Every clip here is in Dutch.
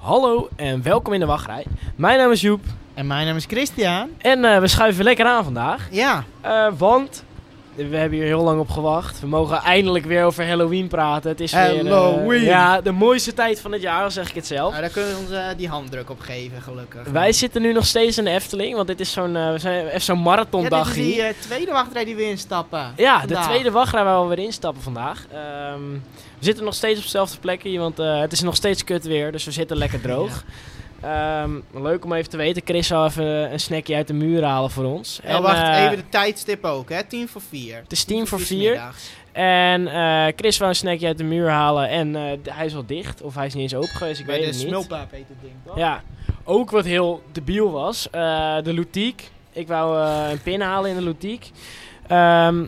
Hallo en welkom in de wachtrij. Mijn naam is Joep En mijn naam is Christian. en eh, we schuiven lekker aan vandaag. Ja, Eh, want we hebben hier heel lang op gewacht. We mogen eindelijk weer over Halloween praten. Het is weer eh, Halloween. ja, de mooiste tijd van het jaar, zeg ik het zelf. nou, daar kunnen we ons eh, die handdruk op geven, gelukkig. Wij zitten nu nog steeds in de Efteling, want dit is zo'n eh, we zijn even zo'n ja, marathondag dit is die hier. tweede wachtrij die we instappen. Ja, de tweede wachtrij waar we weer instappen vandaag. Ehm, we zitten nog steeds op dezelfde plek hier, want eh, het is nog steeds kut weer, dus we zitten lekker droog. Ehm, leuk om even te weten, Chris zal even een snackje uit de muur halen voor ons. En wacht, eh, even de tijdstip ook, hè? 10 voor 4. Het is tien voor vier. En eh, Chris wou een snackje uit de muur halen en eh, hij is al dicht, of hij is niet eens open geweest, ik Bij weet de het niet. smulpaap heet het ding, toch? Ja, ook wat heel debiel was, de Lutique. Ik wou een pin halen in de Lutique. Ehm,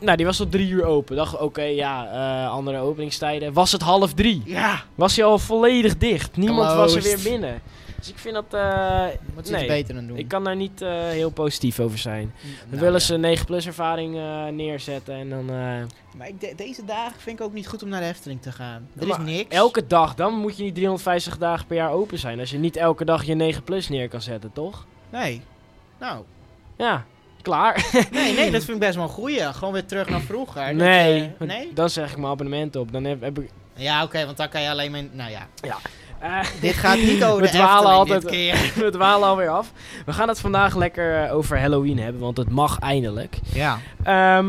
nou, die was tot drie uur open. Dacht, oké, ja, andere openingstijden. Was het half drie? Ja, Was hij al volledig dicht. Niemand was er weer binnen. Dus ik vind dat... eh, moet je Nee, iets beter aan doen. ik kan daar niet eh, heel positief over zijn. We Nou, willen ja. ze een 9 plus ervaring eh, neerzetten en dan... eh, Maar ik de- deze dagen vind ik ook niet goed om naar de Efteling te gaan. Er Maar is niks. Elke dag, dan moet je niet 350 dagen per jaar open zijn. Als je niet elke dag je 9 plus neer kan zetten, toch? Nee. Nou, Ja, klaar. nee, nee, dat vind ik best wel een goeie. Gewoon weer terug naar vroeger. Dat nee, nee? dan zeg ik mijn abonnement op. Dan heb, heb ik... Ja, oké, want dan kan je alleen maar... Nou ja, Eh, dit gaat niet over We de dwalen altijd- dit keer. we dwalen alweer af. We gaan het vandaag lekker eh, over Halloween hebben, want het mag eindelijk. Ja. Ehm,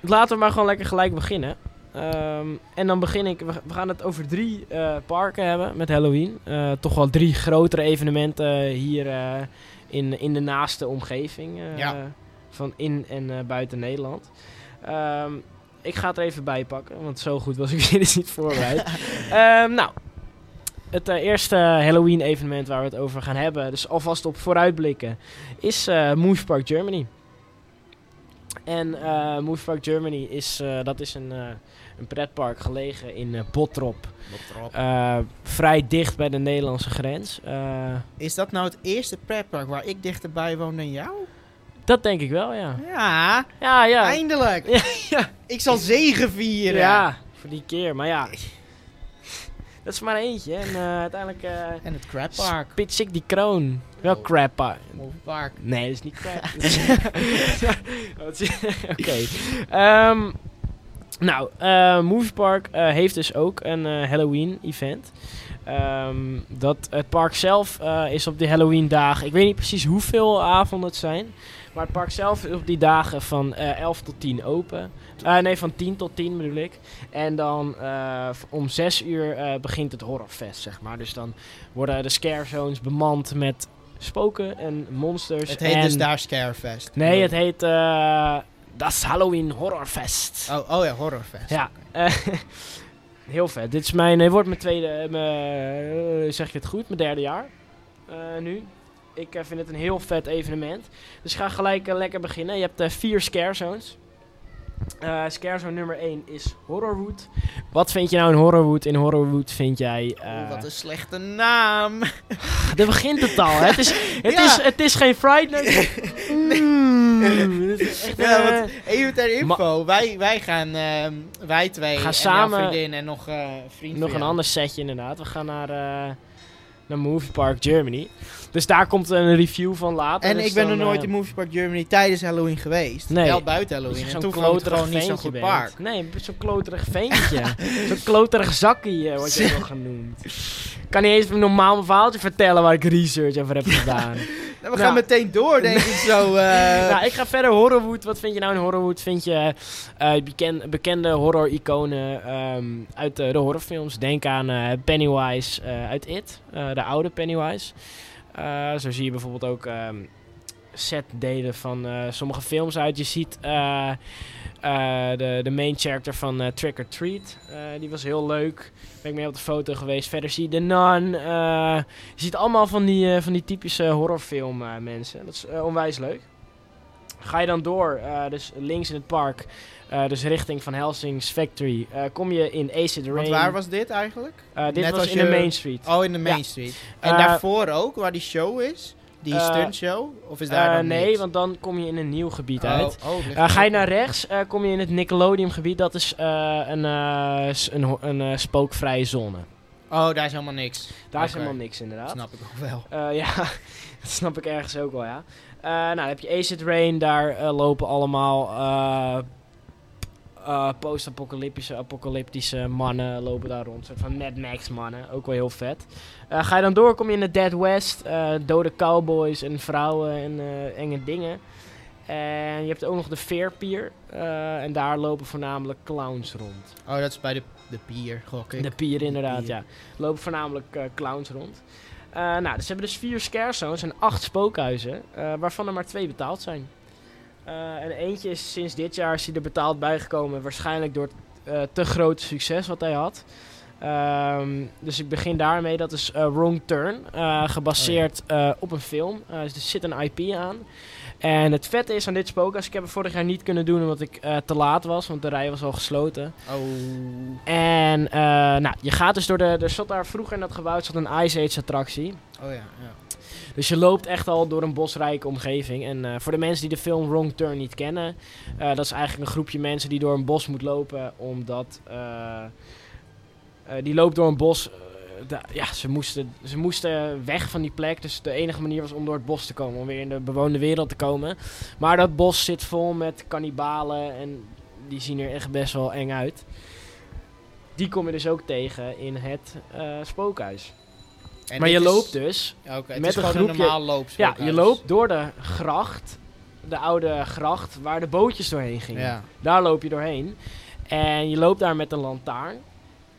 laten we maar gewoon lekker gelijk beginnen. Ehm, en dan begin ik, we, we gaan het over drie eh, parken hebben met Halloween. Eh, toch wel drie grotere evenementen hier in, in de naaste omgeving. Ja. Van in en buiten Nederland. Ehm, ik ga het er even bij pakken, want zo goed was ik weer dus niet voorbereid. Ehm, nou, het eh, eerste Halloween evenement waar we het over gaan hebben, dus alvast op vooruitblikken, is Moose Park Germany. En Moose Park Germany is, dat is een, een pretpark gelegen in Bottrop. Eh, vrij dicht bij de Nederlandse grens. Is dat nou het eerste pretpark waar ik dichterbij woon dan jou? Dat denk ik wel, ja. Ja, Ja, ja. eindelijk. Ja, ja. Ik zal zegen vieren. Ja, voor die keer. Maar ja, dat is maar eentje. En eh, uiteindelijk eh En het crappark. spits ik die kroon. Wel Oh. crap park. Park. Nee, dat is niet crap. Oké. Ehm, nou, eh Movie Park heeft dus ook een eh, Halloween-event. Ehm, dat, het park zelf is op die Halloween-dagen. Ik weet niet precies hoeveel avonden het zijn. Maar het park zelf is op die dagen van eh 11 tot 10 open. Eh, nee, van 10 tot 10 bedoel ik. En dan eh, om 6 uur eh, begint het horrorfest, zeg maar. Dus dan worden de scare zones bemand met spoken en monsters. Het heet en dus daar Scarefest. Nee, het heet eh Das Halloween Horrorfest. Oh, oh ja, Horrorfest. Ja, eh, heel vet. Dit is mijn, wordt mijn tweede, eh, mijn, eh, zeg ik het goed, mijn derde jaar eh, nu. Ik eh, vind het een heel vet evenement. Dus ik ga gelijk eh, lekker beginnen. Je hebt eh, vier scare zones. Scare zone nummer 1 is Horrorwood. Wat vind je nou in Horrorwood? In Horrorwood vind jij... Oh, wat een slechte naam. Daar begint het al. hè. Het, is, het, Ja. is, het is geen Friday Mm, dit is echt, ja, want even ter info. wij, wij gaan, ehm, wij twee Gaan en samen- vriendin en nog vriend nog een jou. ander setje inderdaad. We gaan naar, naar Movie Park Germany. Dus daar komt een review van later. En Dus ik ben nog nooit eh, in Movie Park Germany tijdens Halloween geweest. Nee. Wel buiten dus Halloween. zo'n toen vond ik het kloterig gewoon niet zo'n goed bent. park. Nee, zo'n kloterig ventje. zo'n kloterig zakkie eh, wordt je wel genoemd. Ik kan niet eens een normaal verhaaltje vertellen waar ik research over heb gedaan. Nou, we Nou. gaan meteen door, denk ik zo. eh. nou, ik ga verder. Horrorwood. Wat vind je nou in Horrorwood? Vind je eh, beken- bekende horror-iconen ehm, uit de horrorfilms? Denk aan eh, Pennywise uit It. de oude Pennywise. Zo zie je bijvoorbeeld ook ehm setdelen van eh, sommige films uit. Je ziet eh, eh, de, de main character van Trick or Treat. Die was heel leuk. Ben ik mee op de foto geweest. Verder zie je de Nun. je ziet allemaal van die, van die typische horrorfilm mensen. Dat is onwijs leuk. Ga je dan door, dus links in het park, dus richting Van Helsing's Factory, kom je in Acid Rain. Want waar was dit eigenlijk? Dit Net was in je- de Main Street. Oh, in de Main Ja. Street. En daarvoor ook, waar die show is? Die eh, stuntshow? Of is daar Eh, dan nee, want dan kom je in een nieuw gebied Oh, uit. oh, Eh, ga je naar rechts, kom je in het Nickelodeon gebied. Dat is een, een, een spookvrije zone. Oh, daar is helemaal niks. Daar is helemaal niks inderdaad. Snap ik ook wel. Ja, dat snap ik ergens ook wel, ja. Nou, dan heb je Acid Rain. Daar lopen allemaal eh, post-apocalyptische apocalyptische mannen lopen daar rond. Een soort van Mad Max mannen. Ook wel heel vet. Eh, ga je dan door, kom je in de Dead West. eh, dode cowboys en vrouwen en enge dingen. En je hebt ook nog de Fair Pier. eh, en daar lopen voornamelijk clowns rond. Oh, dat is bij de, de pier, gok ik. De pier inderdaad, pier. ja. Lopen voornamelijk clowns rond. Nou, dus ze hebben dus vier scare zones en acht spookhuizen, waarvan er maar twee betaald zijn. Eh, en eentje is sinds dit jaar is hij er betaald bijgekomen, waarschijnlijk door het eh, te grote succes wat hij had. Ehm, dus ik begin daarmee, dat is eh, Wrong Turn, gebaseerd eh, op een film. Dus er zit een IP aan. En het vette is aan dit spookhuis, ik heb het vorig jaar niet kunnen doen omdat ik eh, te laat was, want de rij was al gesloten. Oh. En eh, nou, je gaat dus door de. Er zat daar vroeger in dat gebouw zat een Ice Age attractie. Oh ja, ja. Dus je loopt echt al door een bosrijke omgeving. En eh, voor de mensen die de film Wrong Turn niet kennen, dat is eigenlijk een groepje mensen die door een bos moet lopen. Omdat. die loopt door een bos. Ja, ze moesten, ze moesten weg van die plek. Dus de enige manier was om door het bos te komen. Om weer in de bewoonde wereld te komen. Maar dat bos zit vol met kannibalen. En die zien er echt best wel eng uit. Die kom je dus ook tegen in het eh, spookhuis. En maar je is- loopt dus. Ja, met een groepje- een normaal Ja, je loopt door de gracht. De oude gracht waar de bootjes doorheen gingen. Ja. Daar loop je doorheen. En je loopt daar met een lantaarn.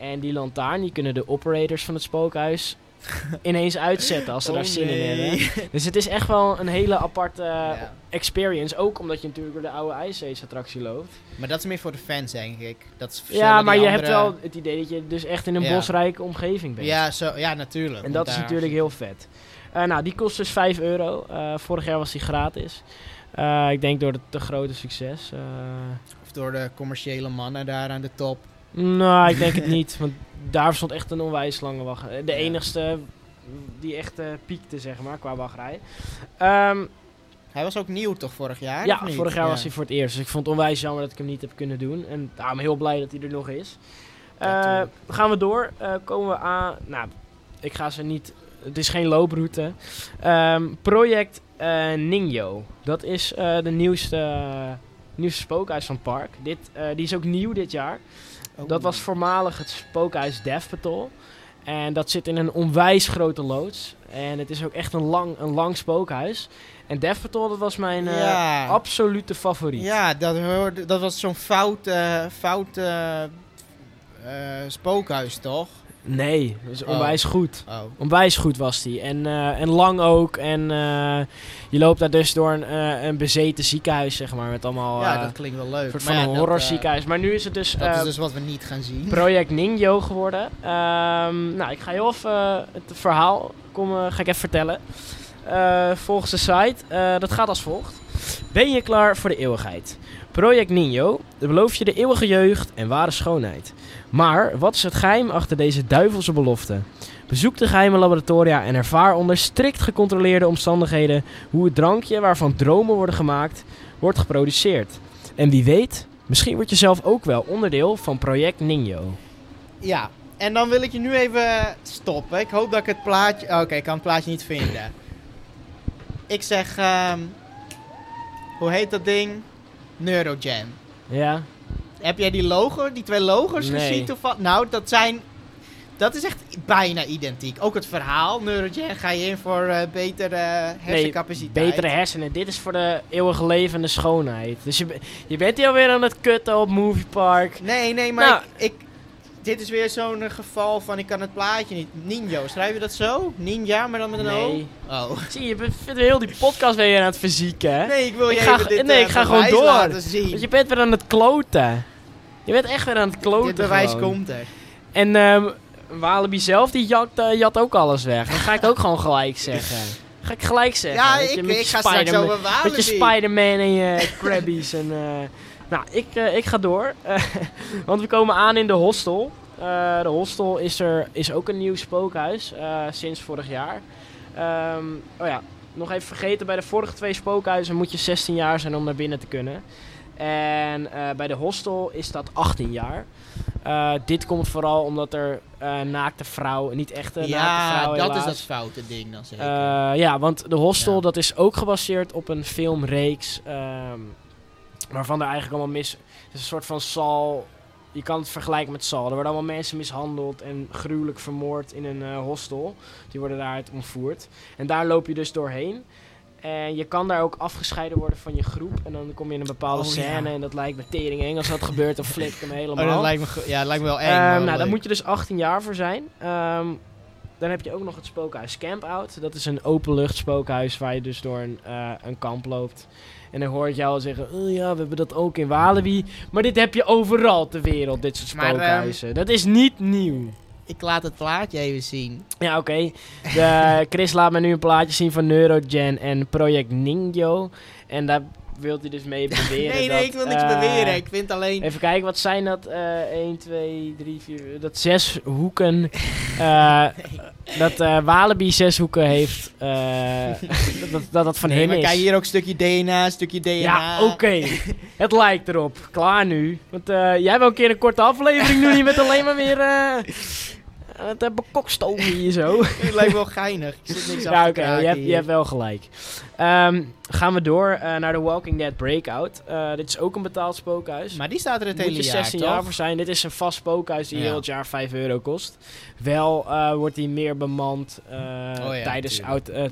En die lantaarn, die kunnen de operators van het spookhuis ineens uitzetten als ze Oh, daar zin in hebben. Dus het is echt wel een hele aparte Ja. experience. Ook omdat je natuurlijk door de oude Ice Age attractie loopt. Maar dat is meer voor de fans, denk ik. Dat is Ja, maar je hebt wel het idee dat je dus echt in een Ja. bosrijke omgeving bent. Ja, zo, ja natuurlijk. En dat is natuurlijk heel vet. Eh, nou, die kost dus 5 euro. Eh, vorig jaar was die gratis. Eh, ik denk door het te grote succes. Of door de commerciële mannen daar aan de top. Nou, ik denk het niet. Want daar stond echt een onwijs lange wachtrij. De Ja. enigste die echt eh, piekte, zeg maar, qua wachtrij. Ehm, Hij was ook nieuw toch vorig jaar? ja, vorig jaar Ja. was hij voor het eerst. Dus ik vond het onwijs jammer dat ik hem niet heb kunnen doen. En daarom heel blij dat hij er nog is. Ja, Eh, gaan we door. Eh, komen we aan... Nou, ik ga ze niet... Het is geen looproute. Ehm, project eh Ninjo. Dat is eh, de nieuwste, nieuwste spookhuis van het park. Dit, eh, die is ook nieuw dit jaar. Oh. Dat was voormalig het spookhuis Death Patrol. En dat zit in een onwijs grote loods. En het is ook echt een lang, een lang spookhuis. En Death Patrol, dat was mijn eh, absolute favoriet. Ja, dat, hoorde, dat was zo'n fout, fout eh, spookhuis, toch? Nee, is Oh. onwijs goed. Oh. Onwijs goed was die. En, eh, en lang ook. En eh, je loopt daar dus door een, eh, een bezeten ziekenhuis, zeg maar. Met allemaal ja, dat klinkt wel leuk. soort Maar van ja, een horror ziekenhuis. Maar nu is het dus, Dat is dus wat we niet gaan zien. Project Ninjo geworden. Ehm, nou, ik ga heel even het verhaal kom, ga ik even vertellen. Volgens de site. dat gaat als volgt. Ben je klaar voor de eeuwigheid? Project Ninjo belooft je de eeuwige jeugd en ware schoonheid. Maar wat is het geheim achter deze duivelse belofte? Bezoek de geheime laboratoria en ervaar onder strikt gecontroleerde omstandigheden hoe het drankje waarvan dromen worden gemaakt, wordt geproduceerd. En wie weet, misschien word je zelf ook wel onderdeel van Project Ninjo. Ja, en dan wil ik je nu even stoppen. Ik hoop dat ik het plaatje... Oké, ik kan het plaatje niet vinden. Ik zeg... ehm, hoe heet dat ding? Neurogen. Ja? Heb jij die logo, die twee logo's Nee. gezien toevallig? Nou, dat zijn... Dat is echt bijna identiek. Ook het verhaal, Neurogen, ga je in voor eh, betere hersencapaciteit. betere hersenen. Dit is voor de eeuwig levende schoonheid. Dus je, je bent hier alweer aan het kutten op Movie Park. Nee, nee, maar Nou. ik, ik... Dit is weer zo'n eh, geval van ik kan het plaatje niet. Ninjo, schrijf je dat zo? Ninja, maar dan met een Nee. O? Oh. Zie je, je bent weer heel die podcast weer aan het verzieken, hè? Nee, ik wil Ik je ga even ge- dit nee, eh, ik ga gewoon door. Want je bent weer aan het kloten. Je bent echt weer aan het kloten dit bewijs gewoon. komt er. En ehm Walibi zelf, die jat, eh, jat ook alles weg. Dat ga ik ook gewoon gelijk zeggen. Ga ik gelijk zeggen. Ja, ik, je ik ga straks over Walibi. Met je Spider-Man en je Krabbies. en, eh, nou, ik, eh, ik ga door. Eh, want we komen aan in de hostel. Eh, de hostel is, er, is ook een nieuw spookhuis. sinds vorig jaar. Ehm, oh ja, nog even vergeten. Bij de vorige twee spookhuizen moet je 16 jaar zijn om naar binnen te kunnen. En bij de hostel is dat 18 jaar. Dit komt vooral omdat er eh, naakte vrouwen, niet echte naakte ja, vrouwen dat is dat foute ding dan zeker. Ja, want de Hostel Ja. dat is ook gebaseerd op een filmreeks. ehm, waarvan er eigenlijk allemaal mis... Het is een soort van Sal... Je kan het vergelijken met Sal. Er worden allemaal mensen mishandeld en gruwelijk vermoord in een eh, hostel. Die worden daaruit ontvoerd. En daar loop je dus doorheen. En je kan daar ook afgescheiden worden van je groep. En dan kom je in een bepaalde Oh, scène. ja. En dat lijkt me tering eng als dat gebeurt. Dan flip ik hem helemaal. oh, dat lijkt me, ja, dat lijkt me wel eng. Ehm, nou, daar moet je dus 18 jaar voor zijn. Ehm, dan heb je ook nog het spookhuis Camp Out. Dat is een openlucht spookhuis waar je dus door een, eh, een kamp loopt. En dan hoor ik jou al zeggen, oh ja, we hebben dat ook in Walibi. Maar dit heb je overal ter wereld, dit soort Maar, ehm, spookhuizen. dat is niet nieuw. Ik laat het plaatje even zien. Ja, oké. Chris laat me nu een plaatje zien van Neurogen en Project Ningyo. En daar wilt hij dus mee beweren nee, dat, nee, ik wil niks eh, beweren. Ik vind alleen... Even kijken, wat zijn dat? eh 1, 2, 3, 4. Dat zes hoeken. eh, dat eh, Walibi zes hoeken heeft. dat, dat, dat van Nee, hem maar is. kijk hier ook een stukje DNA, een stukje DNA. ja, oké. Het lijkt erop. Klaar nu. Want jij wil een keer een korte aflevering doen hier met alleen maar weer. Eh het uh, bekokstomen hier zo. Het lijkt wel geinig. Ik zit niks Ja, oké, je, hebt, je hebt wel gelijk. Ehm, gaan we door eh, naar The Walking Dead Breakout. Eh, dit is ook een betaald spookhuis. Maar die staat er het Moet hele je jaar, 16 toch? jaar voor zijn. Dit is een vast spookhuis die Ja. heel het jaar 5 euro kost. Wel eh, wordt die meer bemand eh, Oh ja, tijdens, oud, eh,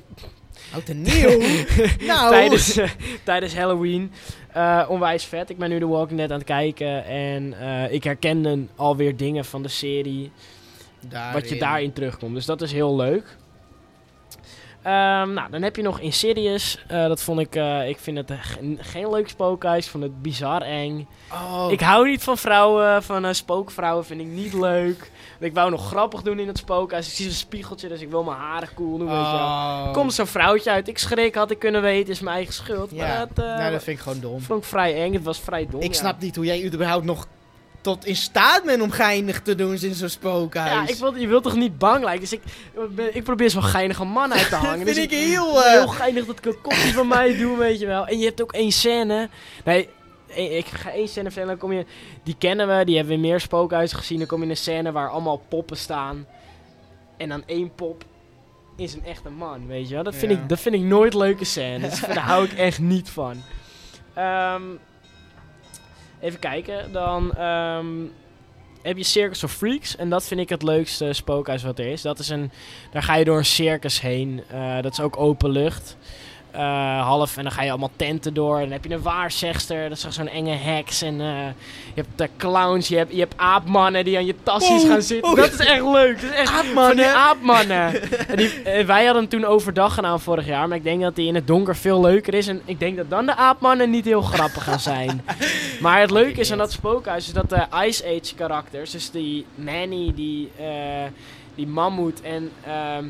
Oud en nieuw? nou, tijdens, eh, tijdens Halloween. Eh, onwijs vet. Ik ben nu The Walking Dead aan het kijken. En eh, ik herkende alweer dingen van de serie. Wat je daarin terugkomt. Dus dat is heel leuk. Ehm, nou, dan heb je nog Insidious. Eh, dat vond ik, eh, ik vind het ge- geen leuk spookhuis. Ik vond het bizar eng. Oh, Ik hou niet van vrouwen, van eh, spookvrouwen vind ik niet leuk. Ik wou nog grappig doen in het spookhuis. Ik zie zo'n spiegeltje, dus ik wil mijn haren cool doen, weet oh. Komt zo'n vrouwtje uit. Ik schrik, had ik kunnen weten, is mijn eigen schuld. Ja, Maar dat, nou, dat vind ik gewoon dom. vond ik vrij eng. Het was vrij dom. Ik ja. snap niet hoe jij überhaupt nog tot in staat bent om geinig te doen in zo'n spookhuis. Ja, ik wil, je wilt toch niet bang lijken? Dus ik, ik probeer zo'n geinige man uit te hangen. vind dus ik heel... heel eh, geinig dat ik een kopje van mij doe, weet je wel. En je hebt ook één scène. Nee, ik ga één scène vertellen. Dan kom je, die kennen we, die hebben we in meer spookhuizen gezien. Dan kom je in een scène waar allemaal poppen staan. En dan één pop is een echte man, weet je wel. Dat vind, Ja. ik, dat vind ik nooit leuke scènes. Daar hou ik echt niet van. Ehm, even kijken. Dan ehm, heb je Circus of Freaks. En dat vind ik het leukste spookhuis wat er is. Dat is een, daar ga je door een circus heen. Eh, dat is ook open lucht. Eh, half en dan ga je allemaal tenten door. En dan heb je een waarzegster, dat is zo'n enge heks. En eh, je hebt de clowns, je hebt, je hebt aapmannen die aan je tassies gaan zitten. Dat is echt leuk. Dat is echt Aapmannen? Van die aapmannen. en die, eh, wij hadden hem toen overdag gedaan vorig jaar. Maar ik denk dat die in het donker veel leuker is. En ik denk dat dan de aapmannen niet heel grappig gaan zijn. maar het leuke is aan dat spookhuis is dat de Ice Age karakters, dus die Manny, die, die mammoet en ehm,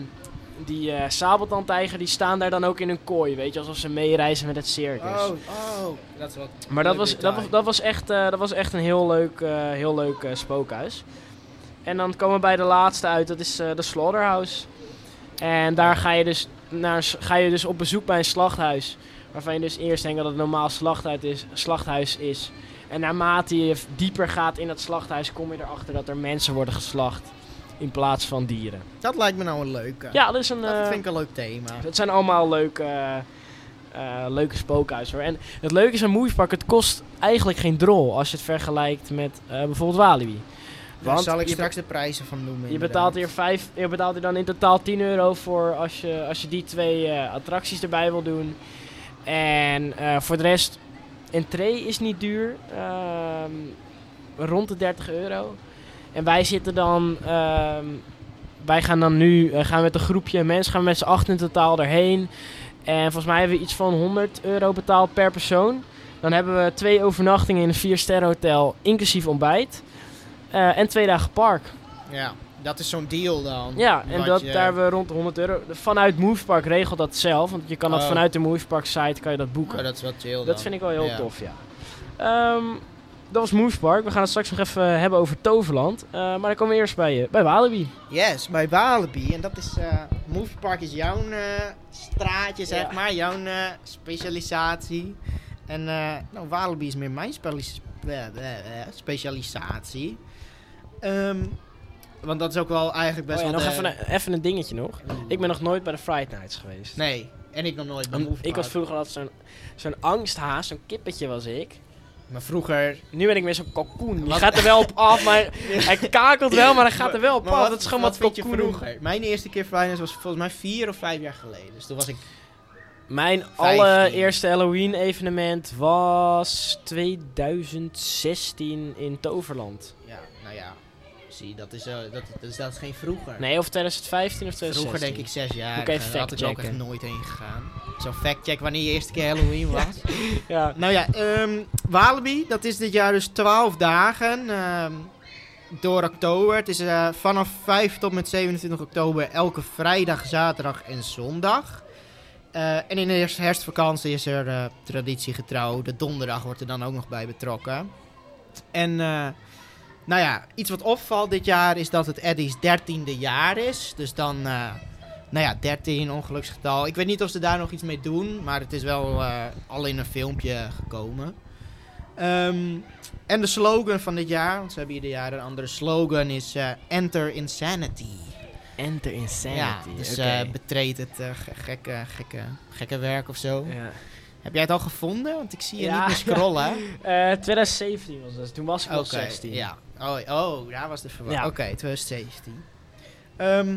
die eh sabeltandtijger, die staan daar dan ook in een kooi, weet je, alsof ze meereizen met het circus. Oh, oh. Dat is wat... maar dat was, dat, was, dat, was echt, eh, dat was echt een heel leuk, eh, heel leuk spookhuis. En dan komen we bij de laatste uit, dat is eh, de Slaughterhouse. En daar ga je, dus naar, ga je dus op bezoek bij een slachthuis. Waarvan je dus eerst denkt dat het een normaal slachthuis is, slachthuis is. En naarmate je dieper gaat in dat slachthuis, kom je erachter dat er mensen worden geslacht. In plaats van dieren. Dat lijkt me nou een leuke. Ja, dat is een. Dat eh, vind ik een leuk thema. het zijn allemaal leuke, eh, eh, leuke spookhuizen hoor. En het leuke is aan Moviepark, het kost eigenlijk geen drol als je het vergelijkt met bijvoorbeeld Walibi. Daar Want zal ik je, straks de prijzen van noemen. je inderdaad. betaalt hier vijf, je betaalt hier dan in totaal 10 euro voor als je, als je die twee attracties erbij wil doen. En voor de rest, entree is niet duur, ehm, rond de 30 euro. En wij zitten dan, ehm, wij gaan dan nu, eh, gaan met een groepje mensen, gaan we met z'n acht in totaal erheen. En volgens mij hebben we iets van 100 euro betaald per persoon. Dan hebben we twee overnachtingen in een 4 sterren hotel, inclusief ontbijt. Eh, en twee dagen park. Ja, dat is zo'n deal dan. Ja, en dat, je- daar hebben we rond de 100 euro. Vanuit Movepark regelt dat zelf. Want je kan dat Oh. vanuit de Movepark site kan je dat boeken. Oh, dat is wel chill dan. dat vind ik wel heel Ja. tof, ja. Ehm, dat was Movepark. We gaan het straks nog even hebben over Toverland. Eh, maar dan komen we eerst bij, eh, bij Walibi. Yes, bij Walibi. En dat is... eh Movie Park is jouw eh, straatje, zeg Ja. maar. Jouw eh, specialisatie. En eh nou, Walibi is meer mijn eh, eh, eh, specialisatie. Ehm, want dat is ook wel eigenlijk best Oh ja, wel nog de- even een, even een dingetje nog. Ik ben nog nooit bij de Fright Nights geweest. Nee, en ik nog nooit bij Movie ik was vroeger altijd zo'n zo'n angsthaas, zo'n kippetje was ik. Maar vroeger... Nu ben ik meer zo'n kalkoen. Die Wat- gaat er wel op af, maar hij kakelt wel, maar hij gaat er wel op Maar af. wat- Dat is gewoon wat wat vind je vroeger? Mijn eerste keer Fridays was volgens mij vier of vijf jaar geleden. Dus toen was ik... Mijn 15. allereerste Halloween evenement was 2016 in Toverland. Ja, nou ja. Zie, dat is, eh, dat, dus dat is geen vroeger. Nee, of 2015 of 2016. Vroeger denk ik zes jaar. Moet ik even Daar had ik er ook echt nooit heen gegaan. Zo'n factcheck wanneer je eerste keer Halloween was. Ja. Nou ja, ehm Walibi, dat is dit jaar dus 12 dagen ehm, door oktober. Het is eh, vanaf 5 tot met 27 oktober elke vrijdag, zaterdag en zondag. Eh, en in de herfstvakantie is er eh, traditiegetrouw. De donderdag wordt er dan ook nog bij betrokken. En eh, nou ja, iets wat opvalt dit jaar is dat het Eddie's 13e jaar is. Dus dan, eh, nou ja, 13 ongeluksgetal. Ik weet niet of ze daar nog iets mee doen, maar het is wel eh, al in een filmpje gekomen. Ehm, en de slogan van dit jaar, want ze hebben ieder jaar een andere slogan, is eh, Enter Insanity. Enter Insanity. Ja, dus betreed het ge- gekke, gekke, gekke werk of zo. ja. Heb jij het al gevonden? Want ik zie je Ja, niet meer scrollen. Eh, 2017 was dat. Toen was ik nog 16. ja. Oh, oh, daar was de verwarring. Ja. Oké, 2017. Ehm,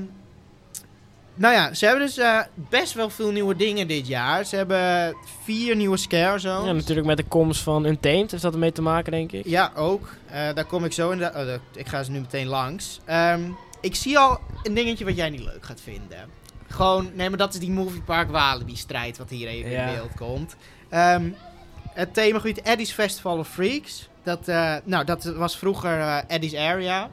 nou ja, ze hebben dus eh, best wel veel nieuwe dingen dit jaar. Ze hebben vier nieuwe scare zones. Ja, natuurlijk met de komst van Untamed heeft dat ermee te maken, denk ik. Ja, ook. Eh, daar kom ik zo in. De, oh, ik ga ze nu meteen langs. Ehm, ik zie al een dingetje wat jij niet leuk gaat vinden. Gewoon, nee, maar dat is die Movie Park Walibi strijd wat hier even Ja. in beeld komt. Ehm, het themagebied Eddie's Festival of Freaks. Dat, eh, nou, dat was vroeger eh, Eddie's Area.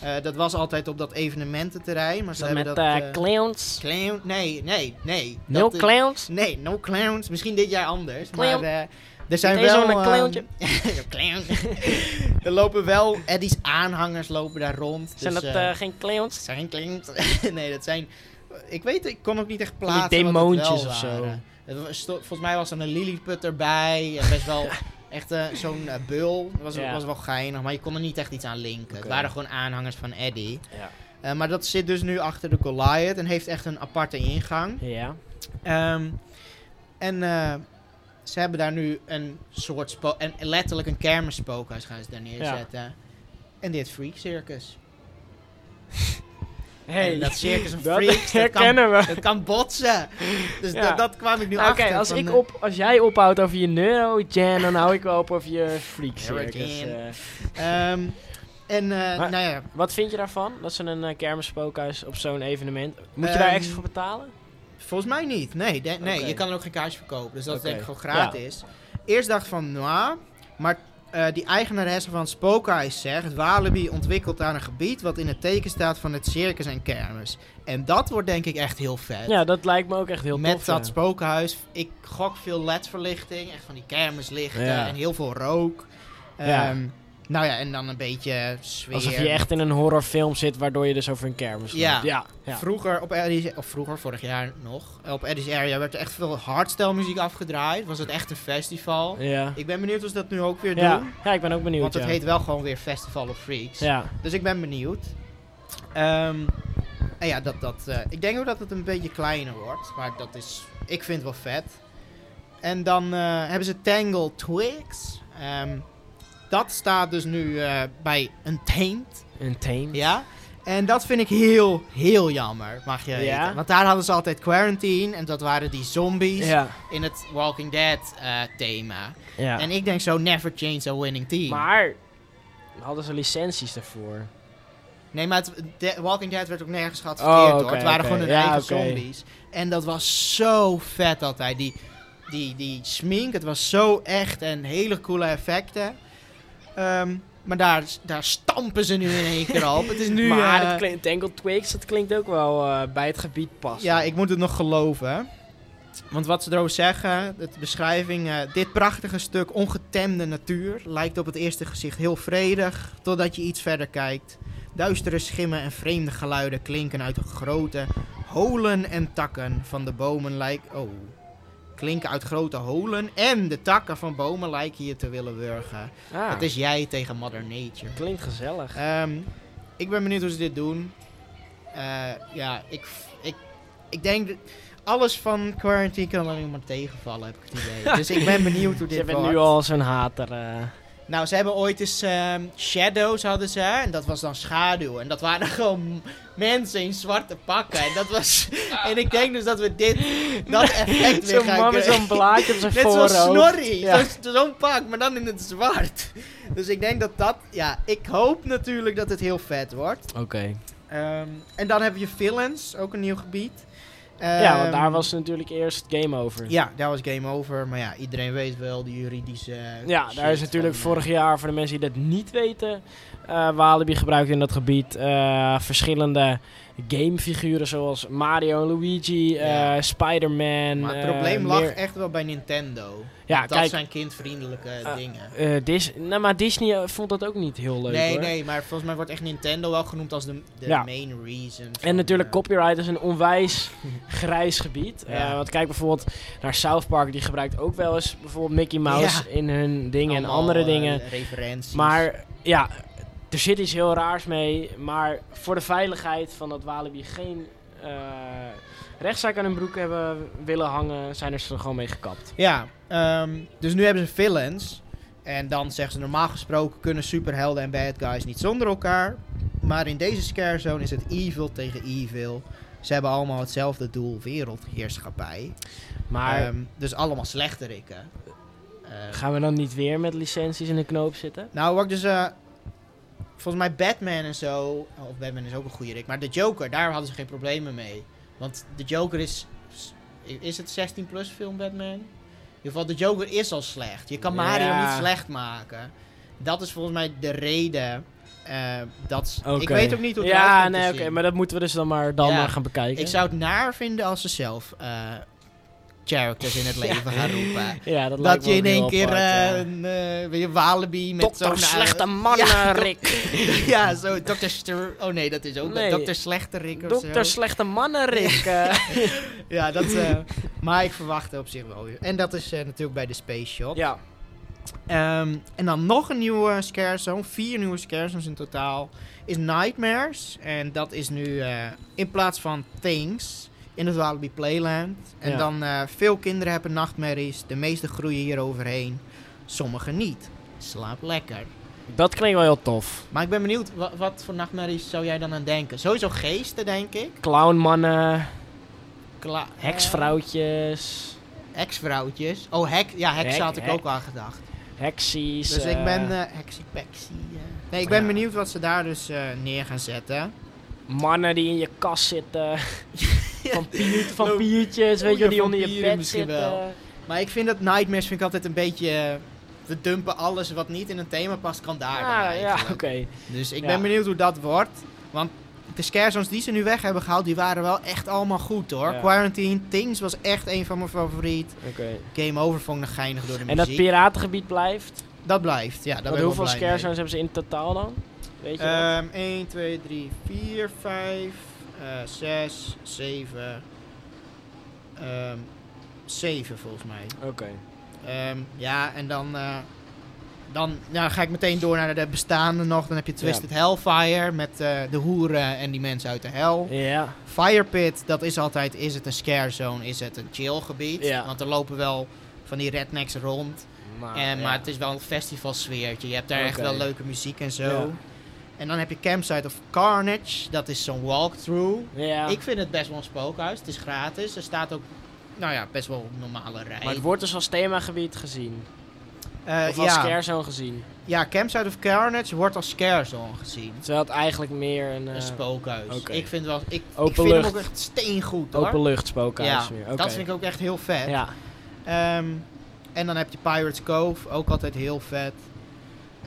Eh, dat was altijd op dat evenemententerrein. Maar ze Dat hebben met dat... clowns. clown, nee, nee, nee. Dat is- clowns. Nee, no clowns. Misschien dit jaar anders. Clown. Maar er zijn Meteen wel... zo'n ehm, clowntje. clown. er lopen wel Eddie's aanhangers lopen daar rond. Zijn dus, dat geen clowns? zijn geen clowns. nee, dat zijn... Ik weet, ik kon ook niet echt die plaatsen het demoontjes of zo. volgens mij was er een Lilliput erbij. En best wel echt eh, zo'n eh, bul. Dat was, Ja. was wel geinig, maar je kon er niet echt iets aan linken. Het waren gewoon aanhangers van Eddie. Ja. Eh, maar dat zit dus nu achter de Goliath en heeft echt een aparte ingang. Ja. Ehm, en eh, ze hebben daar nu een soort en letterlijk een kermisspookhuis gaan ze daar neerzetten. En dit Freak Circus. Hey, En dat Circus dat Freaks, dat kan, herkennen we. dat kan botsen. Dus Ja. dat, dat kwam ik nu Nou, Oké, achter. als, van, ik eh, op, als jij ophoudt over je neurogen, dan hou ik wel op over je freak circus. Eh. ehm, en eh, Maar- nou ja, wat vind je daarvan? Dat ze een uh, kermisspookhuis op zo'n evenement... Moet je daar Ehm, extra voor betalen? volgens mij niet. Nee, de- nee Oké. je kan er ook geen kaartje verkopen. Dus dat is Oké. denk ik gewoon gratis. Eerst dacht ik van, nou, maar eh, die eigenaresse van spookhuis zegt... Walibi ontwikkelt daar een gebied wat in het teken staat van het circus en kermis. En dat wordt denk ik echt heel vet. Ja, dat lijkt me ook echt heel Met tof. dat ja. spookhuis. Ik gok veel LED-verlichting. Echt van die kermislichten Ja. en heel veel rook. Ja. Nou ja, en dan een beetje sfeer. Alsof je echt in een horrorfilm zit, waardoor je dus over een kermis loopt. Ja. ja. ja. Vroeger op Eddie's, of vroeger, vorig jaar nog, op Eddie's Area werd er echt veel hardstyle muziek afgedraaid. Was het echt een festival. Ja. Ik ben benieuwd of ze dat nu ook weer Ja. doen. ja, ik ben ook benieuwd. Want het ja. heet wel gewoon weer Festival of Freaks. Ja. Dus ik ben benieuwd. Ehm, en ja, dat, dat, eh, ik denk ook dat het een beetje kleiner wordt. Maar dat is, ik vind het wel vet. En dan eh, hebben ze Tangle Twigs. Ehm, dat staat dus nu eh, bij Untamed. Een teen. Ja. En dat vind ik heel, heel jammer, mag je Ja? weten. Want daar hadden ze altijd Quarantine. En dat waren die zombies Ja. in het Walking Dead eh, thema. ja. En ik denk zo, never change a winning team. Maar hadden ze licenties daarvoor? Nee, maar het, de- Walking Dead werd ook nergens geadverteerd Oh, hoor. Het waren gewoon hun eigen zombies. En dat was zo vet altijd. Die, die, die smink, het was zo echt en hele coole effecten. Ehm, maar daar, daar stampen ze nu in één keer op. Het is nu... maar dat klinkt, Tangled Twigs, dat klinkt ook wel eh, bij het gebied passen. Ja, ik moet het nog geloven. Want wat ze erover zeggen, de beschrijving... eh, dit prachtige stuk ongetemde natuur lijkt op het eerste gezicht heel vredig... totdat je iets verder kijkt. Duistere schimmen en vreemde geluiden klinken uit de grote holen en takken van de bomen lijken... Oh. Klinken uit grote holen en de takken van bomen lijken je te willen wurgen. Ah, Het is jij tegen Mother Nature. klinkt gezellig. Ehm, ik ben benieuwd hoe ze dit doen. Eh, ja, ik, ik, ik denk dat alles van Quarantine kan alleen maar tegenvallen, heb ik het idee. dus ik ben benieuwd hoe Je dit bent wordt. nu al zo'n hater. eh. Nou, ze hebben ooit eens ehm, Shadows hadden ze, en dat was dan schaduw. En dat waren gewoon mensen in zwarte pakken. En dat was... en ik denk dus dat we dit, dat effect weer Zo'n gaan man met krijgen. zo'n blaadje op zijn Net zoals voorhoofd. Snorri, Ja. Zo- zo'n pak, maar dan in het zwart. Dus ik denk dat dat, ja, ik hoop natuurlijk dat het heel vet wordt. Oké. Ehm, en dan heb je Villains, ook een nieuw gebied. Ja, want Ehm, daar was natuurlijk eerst game over. Ja, daar was game over. Maar ja, iedereen weet wel die juridische. Ja, daar is natuurlijk van, vorig eh, jaar, voor de mensen die dat niet weten, eh Walibi gebruikt in dat gebied eh, verschillende gamefiguren zoals Mario en Luigi, Ja. Spider-Man. Maar het probleem lag meer- echt wel bij Nintendo. Ja, dat kijk, zijn kindvriendelijke Eh, dingen. Dis nou, maar Disney eh, vond dat ook niet heel leuk nee, hoor. nee, maar volgens mij wordt echt Nintendo wel genoemd als de, de Ja. main reason. En natuurlijk copyright is een onwijs grijs gebied. Ja. Eh, want kijk bijvoorbeeld naar South Park, die gebruikt ook wel eens bijvoorbeeld Mickey Mouse in hun dingen en andere dingen. referenties. Maar ja, er zit iets heel raars mee. Maar voor de veiligheid van dat Walibi geen rechtszaak aan hun broek hebben willen hangen, zijn er ze gewoon mee gekapt. Ja, ehm, dus nu hebben ze villains. En dan zeggen ze normaal gesproken kunnen superhelden en bad guys niet zonder elkaar. Maar in deze scare zone is het evil tegen evil. Ze hebben allemaal hetzelfde doel, wereldheerschappij. Maar Ehm, dus allemaal slechterikken. Ehm, gaan we dan niet weer met licenties in de knoop zitten? nou, wat dus... eh, volgens mij Batman en zo... Of Batman is ook een goede rik. Maar de Joker, daar hadden ze geen problemen mee. Want de Joker is... Is het 16 plus film Batman? In ieder geval, de Joker is al slecht. Je kan Mario Ja. niet slecht maken. Dat is volgens mij de reden... eh, dat, Ik weet ook niet hoe het Ja, nee, oké, maar dat moeten we dus dan maar, dan Ja. maar gaan bekijken. Ik zou het naar vinden als ze zelf eh, characters in het leven gaan roepen. ja, dat, je in één keer apart, eh, een eh, Walibi met zo'n... eh, Slechte Mannen, Ja, Rick. ja, zo, dokter... Oh nee, dat is ook Nee. dokter Slechterik of Dokter zo. Slechte Mannen, Rick. Ja, dat... eh, maar ik verwacht op zich wel weer. En dat is natuurlijk bij de Space Shop. ja. Ehm, en dan nog een nieuwe scare zone. Vier nieuwe scare zones in totaal. Is Nightmares. En dat is nu in plaats van Things in het Walibi Playland. En Ja. dan eh, veel kinderen hebben nachtmerries. De meeste groeien hier overheen. Sommige niet. Slaap lekker. Dat klinkt wel heel tof. Maar ik ben benieuwd, wa- wat voor nachtmerries zou jij dan aan denken? Sowieso geesten, denk ik. Clownmannen, Kla- heksvrouwtjes, eh, Heksvrouwtjes. Oh, hek, ja, heks Hek- had ik hek. ook aan gedacht. heksies. Dus ik eh, ben eh heksie peksie. eh. Nee, ik ben Ja. benieuwd wat ze daar dus eh, neer gaan zetten. mannen die in je kast zitten. Loop- vampiertjes, weet je, die onder je bed misschien zitten. wel. Maar ik vind dat Nightmares vind ik altijd een beetje... eh, we dumpen alles wat niet in een thema past, kan daar Ah, ja, oké. Dus ik Ja. ben benieuwd hoe dat wordt. Want de scare zones die ze nu weg hebben gehaald, die waren wel echt allemaal goed hoor. Ja. Quarantine Things was echt een van mijn favoriet. Oké. Game Over vond ik nog geinig door de En dat muziek. piratengebied blijft? dat blijft, ja. Ik hoeveel wel blij scare mee. zones hebben ze in totaal dan? Weet je dat? Ehm 1, 2, 3, 4, 5, eh 6, 7. Ehm 7 volgens mij. Oké. Ehm, ja, en dan, eh, dan ja, ga ik meteen door naar de bestaande nog. Dan heb je Twisted Hellfire met eh, de hoeren en die mensen uit de hel. Ja. Fire Pit, dat is altijd, is het een scare zone, is het een chill gebied. Ja. Want er lopen wel van die rednecks rond. Maar, En, ja. Maar het is wel een festivalsfeertje. Je hebt daar echt wel leuke muziek en zo. En dan heb je Campsite of Carnage. Dat is zo'n walkthrough. Ja. Ik vind het best wel een spookhuis. Het is gratis. Er staat ook, nou ja, best wel een normale rij. Maar het wordt dus als themagebied gezien. Eh, of als ja. scarezone gezien. ja, Campsite of Carnage wordt als scare zone gezien. Terwijl het eigenlijk meer een... eh, een spookhuis. Ik vind, wel, ik, Open ik vind hem ook echt steengoed hoor. Openlucht spookhuis ja, meer. Dat vind ik ook echt heel vet. Ja. Ehm, en dan heb je Pirates Cove, ook altijd heel vet.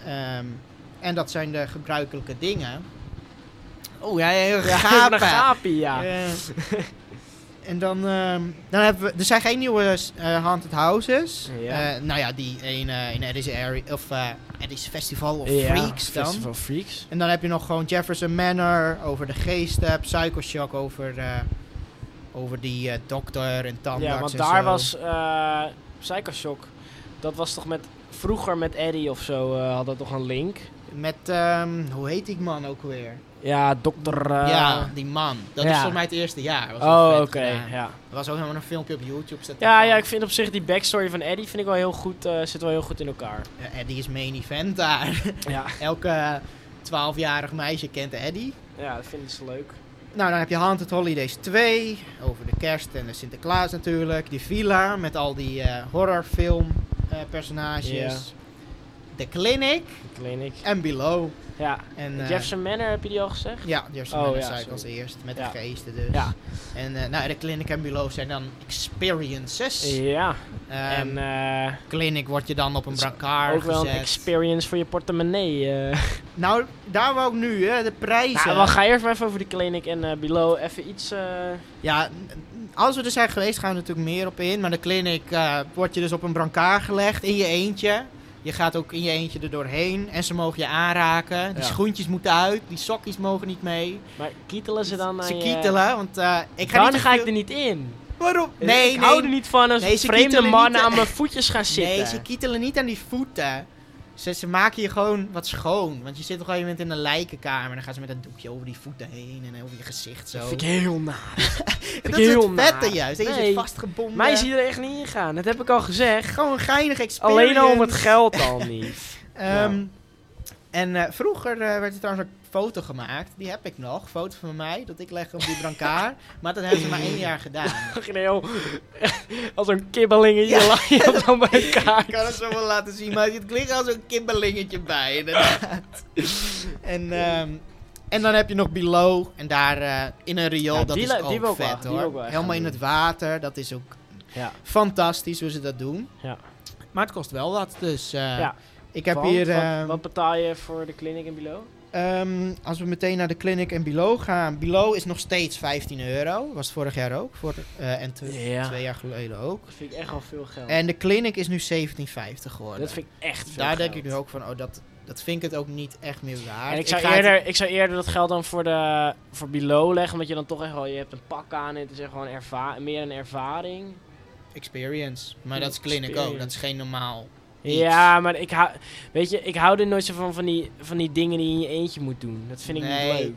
Ehm, en dat zijn de gebruikelijke dingen. Oh ja, heel Ja, gapen. een gapie, ja. En dan, ehm, dan hebben we... Er zijn geen nieuwe eh, Haunted Houses. Ja. Eh, nou ja, die in, eh in Eddie's, area, of, Eddie's Festival of Ja, Freaks dan. Festival Freaks. En dan heb je nog gewoon Jefferson Manor over de geesten. Psycho Shock over, over die dokter en tandarts Ja, want daar zo. was Psycho Shock. Dat was toch met... Vroeger met Eddie of zo had dat toch een link. Met, ehm, hoe heet die man ook weer? Ja, dokter... eh, ja, die man. Dat ja. is volgens mij het eerste jaar. Was Oh, oké. ja. Er was ook helemaal een filmpje op YouTube. staat Ja, ja, ik vind op zich die backstory van Eddie vind ik wel heel goed, eh, zit wel heel goed in elkaar. Ja, Eddie is main event daar. Ja, Elke 12-jarig meisje kent Eddie. ja dat vinden ze leuk. Nou, dan heb je Haunted Holidays 2. Over de kerst en de Sinterklaas natuurlijk. Die villa met al die eh, horrorfilm personages. The Clinic De clinic. en Below. Ja, En, eh, Jefferson Manor heb je die al gezegd? Ja, Jefferson Oh, Manor ja, zei ik als eerst. Met Ja. de geesten dus. Ja. En eh, nou, de Clinic en Below zijn dan experiences. Ja, Ehm, en eh, Clinic word je dan op een brancard ook wel een gezet. experience voor je portemonnee. Nou, daar wou ik nu, hè, de prijzen. Nou, we gaan eerst even over die clinic en below even iets... Ja, als we er zijn geweest gaan we natuurlijk meer op in. Maar de clinic eh word je dus op een brancard gelegd in je eentje. Je gaat ook in je eentje er doorheen. En ze mogen je aanraken. Die Ja. schoentjes moeten uit. Die sokjes mogen niet mee. maar kietelen ze dan aan Ze je- kietelen, want eh, ik ga Dan niet ga ik er niet in. Waarom? Nee, ik nee. hou er niet van als Nee, vreemde mannen aan mijn voetjes gaan zitten. Nee, ze kietelen niet aan die voeten. Ze, ze maken je gewoon wat schoon. Want je zit op een gegeven moment in een lijkenkamer. En dan gaan ze met een doekje over die voeten heen. En over je gezicht zo. Dat vind ik heel naar. dat is heel het vette naar. juist. hè. Je zit vastgebonden. Mij zie je er echt niet in gaan. Dat heb ik al gezegd. Gewoon een geinig experience. Alleen al om het geld al niet. Ehm, En eh, vroeger eh, werd er trouwens een foto gemaakt. Die heb ik nog. Foto van mij. Dat ik leg op die brancard. maar dat hebben ze maar één jaar gedaan. Als een kibbelingetje Ja. lag je op bij elkaar. Ik kan het zo wel laten zien. Maar het klinkt als een kibbelingetje bij. Inderdaad. en, ehm, en dan heb je nog Below. En daar eh, in een riool. Ja, dat is ook wel- vet hoor. Helemaal in het water. Dat is ook Ja. fantastisch hoe ze dat doen. Ja. Maar het kost wel wat. Dus Ja. Ik heb Want, hier... wat, ehm, wat betaal je voor de clinic in below? Ehm, als we meteen naar de clinic en Below gaan. Below is nog steeds 15 euro. Was vorig jaar ook. Voor, eh, en te- Ja. twee jaar geleden ook. Dat vind ik echt al veel geld. En de clinic is nu 17,50 geworden. dat vind ik echt veel Daar geld. denk ik nu ook van, oh, dat, dat vind ik het ook niet echt meer waard. En ik zou, het- eerder, ik zou eerder dat geld dan voor, de, voor below leggen, omdat je dan toch echt wel, je hebt een pak aan en het is echt gewoon erva meer een ervaring. Experience. Maar dat is clinic ook. Dat is geen normaal iets. Ja, maar ik hou, weet je, ik hou er nooit zo van, van die, van die dingen die je in je eentje moet doen. Dat vind ik Nee, niet leuk.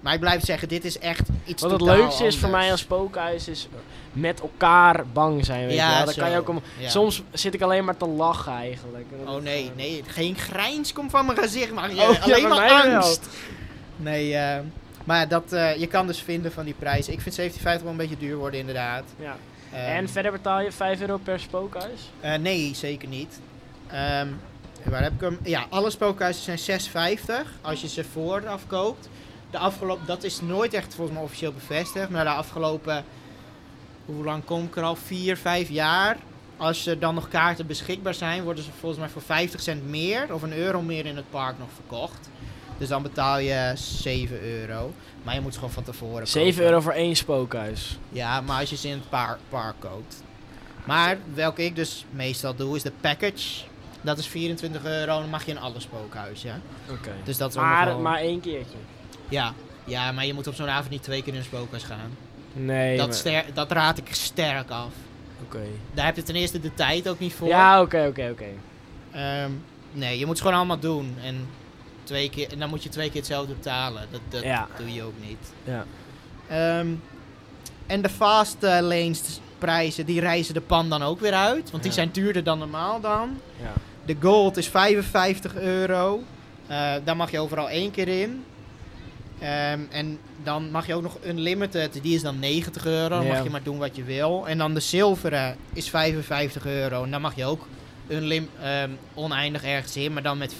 Maar ik blijf zeggen, dit is echt iets Wat het leukste is voor mij als spookhuis is met elkaar bang zijn, weet Ja, je. Dan kan je ook om, Ja. Soms zit ik alleen maar te lachen eigenlijk. Oh nee, gewoon- nee. Geen grijns komt van mijn gezicht, maar Oh, ja, alleen maar wel. angst. Nee, eh, maar dat, eh, je kan dus vinden van die prijs. Ik vind 17,50 wel een beetje duur worden inderdaad. Ja. Ehm, en verder betaal je 5 euro per spookhuis? eh, nee, zeker niet. Ehm, waar heb ik hem? Ja, alle spookhuizen zijn 6,50 als je ze vooraf koopt. De afgelopen, dat is nooit echt volgens mij officieel bevestigd, maar de afgelopen, hoe lang kom ik er al? 4, 5 jaar. Als er dan nog kaarten beschikbaar zijn, worden ze volgens mij voor 50 cent meer of een euro meer in het park nog verkocht. Dus dan betaal je 7 euro. Maar je moet gewoon van tevoren 7 kopen. euro voor één spookhuis. Ja, maar als je ze in het par- park koopt. Maar welke ik dus meestal doe, is de package. Dat is 24 euro, dan mag je in alle spookhuizen. Oké. Dus dat is Maar, maar één keertje. Ja. ja, maar je moet op zo'n avond niet twee keer in een spookhuis gaan. Nee. dat, maar- ster- dat raad ik sterk af. Oké. Daar heb je ten eerste de tijd ook niet voor. Ja, oké, oké, oké. Ehm, nee, je moet het gewoon allemaal doen. En, twee keer, en dan moet je twee keer hetzelfde betalen. Dat, dat Ja. doe je ook niet. Ja. Ehm, en de fast eh, lanes prijzen, die reizen de pan dan ook weer uit. Want die zijn duurder dan normaal dan. Ja. De gold is 55 euro. Eh, daar mag je overal één keer in. Ehm, en dan mag je ook nog unlimited, die is dan 90 euro. Dan mag je maar doen wat je wil. En dan de zilveren is 55 euro. En dan mag je ook unlim ehm, oneindig ergens in, maar dan met 50%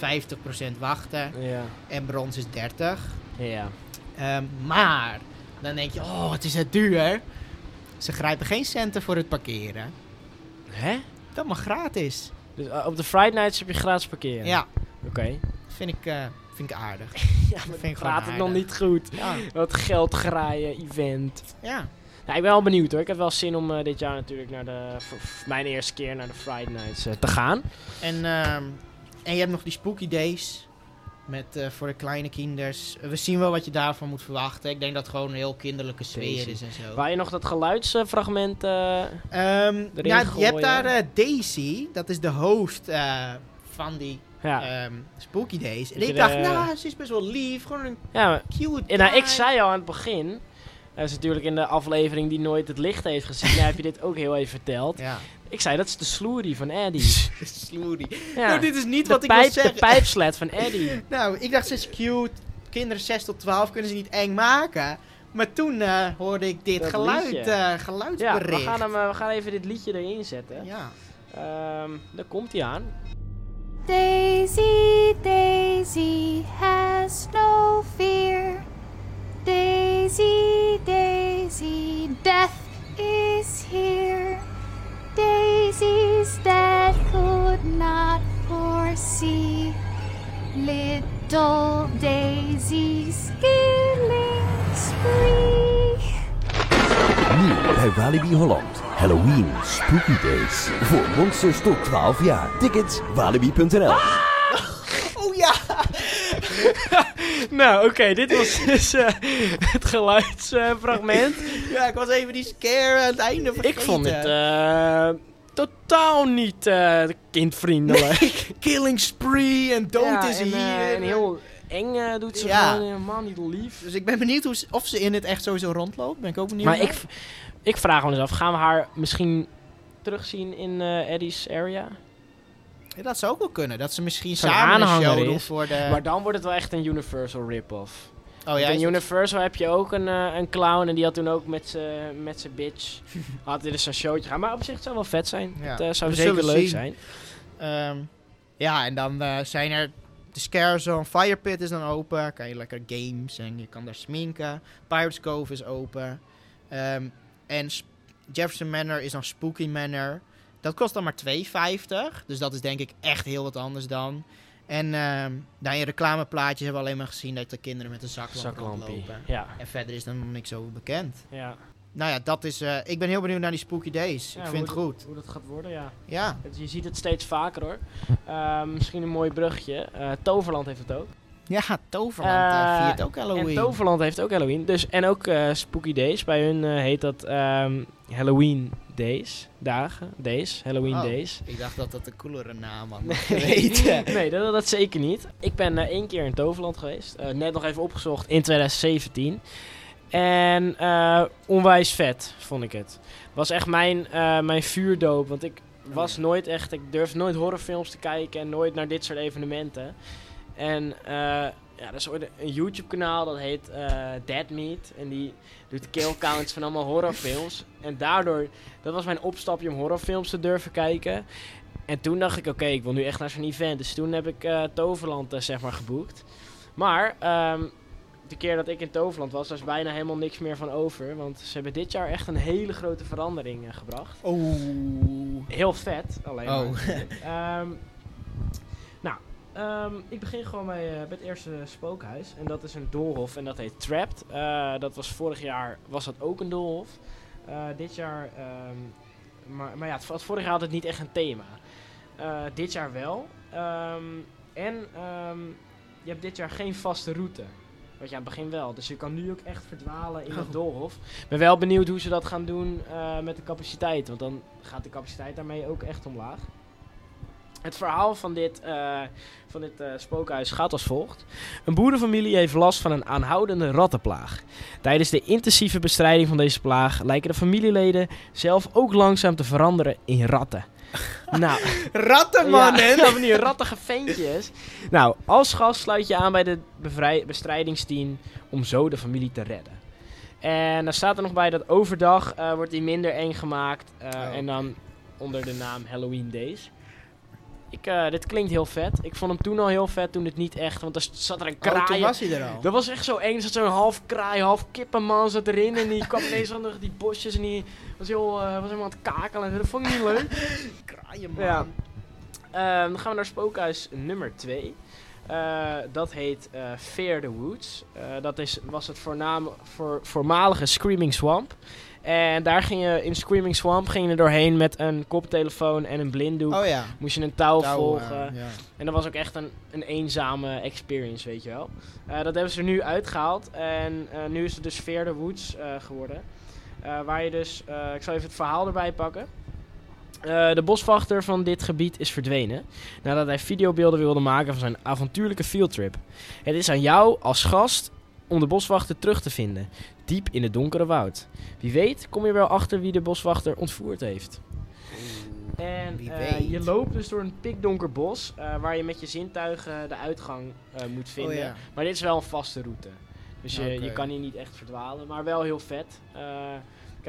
wachten. Ja. En brons is 30. Ja. Ehm, maar dan denk je, oh, wat is het duur. Ze grijpen geen centen voor het parkeren. Hè? Dat mag gratis. Dus eh, op de Friday nights heb je gratis parkeren? Ja, Oké. vind ik, eh, vind ik aardig. Ja, maar vind ik praat gewoon het nog niet goed. Ja, Wat geld graaien, event. ja. Nou, ik ben wel benieuwd hoor. Ik heb wel zin om eh, dit jaar natuurlijk naar de... mijn eerste keer naar de Friday nights eh, te gaan. En, ehm, en je hebt nog die Spooky Days. Met, eh, voor de kleine kinders. We zien wel wat je daarvan moet verwachten. Ik denk dat het gewoon een heel kinderlijke sfeer Daisy. is en zo. Waar je nog dat geluidsfragment... Ehm, erin ja, je gooien. hebt daar Daisy. Dat is de host van die Ja, ehm, Spooky Days. En ik je dacht, nou, ze is best wel lief. Gewoon een ja maar- cute en, nou, ik zei al aan het begin... Dat is natuurlijk in de aflevering die nooit het licht heeft gezien. daar heb je dit ook heel even verteld. Ja, Ik zei, dat is de sloerie van Eddie. sloerie. Ja. Nou, dit is niet de, wat ik wil zeggen. de pijpslet van Eddie. Nou, ik dacht, ze is cute. Kinderen 6 tot 12 kunnen ze niet eng maken. Maar toen eh, hoorde ik dit Dat geluid, liedje. eh, Ja, we geluidsbericht. gaan, hem, eh, we gaan even dit liedje erin zetten. Ja. Ehm daar komt hij aan. Daisy, Daisy has no fear. Daisy, Daisy, death is here. Daisies that could not foresee. Little Daisy's killing spree. Nu bij Walibi Holland. Halloween Spooky Days. Voor monsters tot 12 jaar. Tickets walibi.nl. Oh ja! Nou, oké, dit was dus eh, het geluidsfragment. Ja, ik was even die scare aan het einde vergeten. ik vond het eh, totaal niet eh, kindvriendelijk. Killing spree en dood Ja, is en, hier. en heel eng doet ze Ja. gewoon helemaal niet lief. Dus ik ben benieuwd hoe, ze- of ze in het echt sowieso rondloopt. Ben ik ook benieuwd Maar ik, ik vraag me eens af, gaan we haar misschien terugzien in Eddie's area? Ja, dat zou ook wel kunnen. Dat ze misschien Zo'n samen een show doen voor de... Maar dan wordt het wel echt een Universal rip-off. oh ja, in Universal heb je ook een, eh, een clown en die had toen ook met zijn bitch had hij dus een showtje gaan. Maar op zich het zou wel vet zijn. Ja. Het eh, zou We zeker leuk zien. zijn. Ehm, ja, en dan eh, zijn er... De Scare Zone, Fire Pit is dan open. Kan je lekker games en je kan daar sminken. Pirates Cove is open. Ehm, en Sp- Jefferson Manor is dan Spooky Manor. Dat kost dan maar 2,50. Dus dat is denk ik echt heel wat anders dan. En ehm dan je reclameplaatjes hebben we alleen maar gezien dat de kinderen met een zaklamp rondlopen. Ja. En verder is er nog niks over bekend. ja. Nou ja, dat is... eh, ik ben heel benieuwd naar die Spooky Days. Ja, ik vind het goed. Hoe dat gaat worden, ja. Ja. Het- je ziet het steeds vaker hoor. Ehm, misschien een mooi brugje. Eh, Toverland heeft het ook. Ja, Toverland eh, Eh, viert ook Halloween. En Toverland heeft ook Halloween. Dus, en ook eh, Spooky Days. Bij hun eh, heet dat ehm, Halloween Days. Dagen. Days. Halloween Oh. Days. Ik dacht dat dat een coolere naam had. Nee, weten. nee dat, dat zeker niet. Ik ben eh, één keer in Toverland geweest. Eh, net nog even opgezocht in 2017. En eh, onwijs vet vond ik het. Was echt mijn, eh, mijn vuurdoop. Want ik was ja. nooit echt... Ik durfde nooit horrorfilms te kijken. En nooit naar dit soort evenementen. En eh, ja, er is ooit een YouTube kanaal dat heet eh Dead Meat. En die doet kill counts van allemaal horrorfilms. En daardoor... Dat was mijn opstapje om horrorfilms te durven kijken. En toen dacht ik, oké, ik wil nu echt naar zo'n event. Dus toen heb ik eh, Toverland eh, zeg maar geboekt. Maar ehm, de keer dat ik in Toverland was, was bijna helemaal niks meer van over. Want ze hebben dit jaar echt een hele grote verandering gebracht. Oeh. Heel vet, alleen Oh. maar. Ehm, ehm, ik begin gewoon bij, eh, bij het eerste spookhuis. En dat is een doolhof en dat heet Trapped. Eh, dat was vorig jaar, was dat ook een doolhof. Eh, dit jaar, ehm, maar, maar ja, het, het vorig jaar had het niet echt een thema. Eh, dit jaar wel. Ehm, en je hebt dit jaar geen vaste route. Wat je aan het begin wel. Dus je kan nu ook echt verdwalen in het Oh. doolhof. Ik ben wel benieuwd hoe ze dat gaan doen eh, met de capaciteit. Want dan gaat de capaciteit daarmee ook echt omlaag. Het verhaal van dit, eh, van dit eh, spookhuis gaat als volgt. Een boerenfamilie heeft last van een aanhoudende rattenplaag. Tijdens de intensieve bestrijding van deze plaag lijken de familieleden zelf ook langzaam te veranderen in ratten. nou, Rattenmannen! ja, van die rattige ventjes. Nou, als gast sluit je aan bij de bestrijdingsteam om zo de familie te redden. En daar staat er nog bij dat overdag eh, wordt die minder eng gemaakt. Oh. En dan onder de naam Halloween Days. Ik, eh, dit klinkt heel vet. Ik vond hem toen al heel vet, toen het niet echt. Want er zat er een Oh, toen kraai. was hij er al. Dat was echt zo eng. Er zat zo'n half kraai, half kippenman zat erin. En die kwam ineens van die bosjes. En die was, heel, eh, was helemaal aan het kakelen. Dat vond ik niet leuk. Kraaienman. Ja. Ehm, dan gaan we naar spookhuis nummer 2. dat heet eh Fear the Woods. Eh, dat is, was het voornaam, voor, voormalige Screaming Swamp. En daar ging je in Screaming Swamp ging je er doorheen met een koptelefoon en een blinddoek. Oh ja. Moest je een touw, Touw, volgen. eh, ja. En dat was ook echt een, een eenzame experience, weet je wel. Eh, dat hebben ze er nu uitgehaald. En eh, nu is het dus the Woods geworden. Waar je dus... ik zal even het verhaal erbij pakken. De boswachter van dit gebied is verdwenen nadat hij videobeelden wilde maken van zijn avontuurlijke fieldtrip. Het is aan jou als gast om de boswachter terug te vinden, diep in het donkere woud. Wie weet kom je wel achter wie de boswachter ontvoerd heeft. En eh, je loopt dus door een pikdonker bos eh, waar je met je zintuigen de uitgang eh, moet vinden. Oh ja. Maar dit is wel een vaste route. Dus je, je kan hier niet echt verdwalen, maar wel heel vet.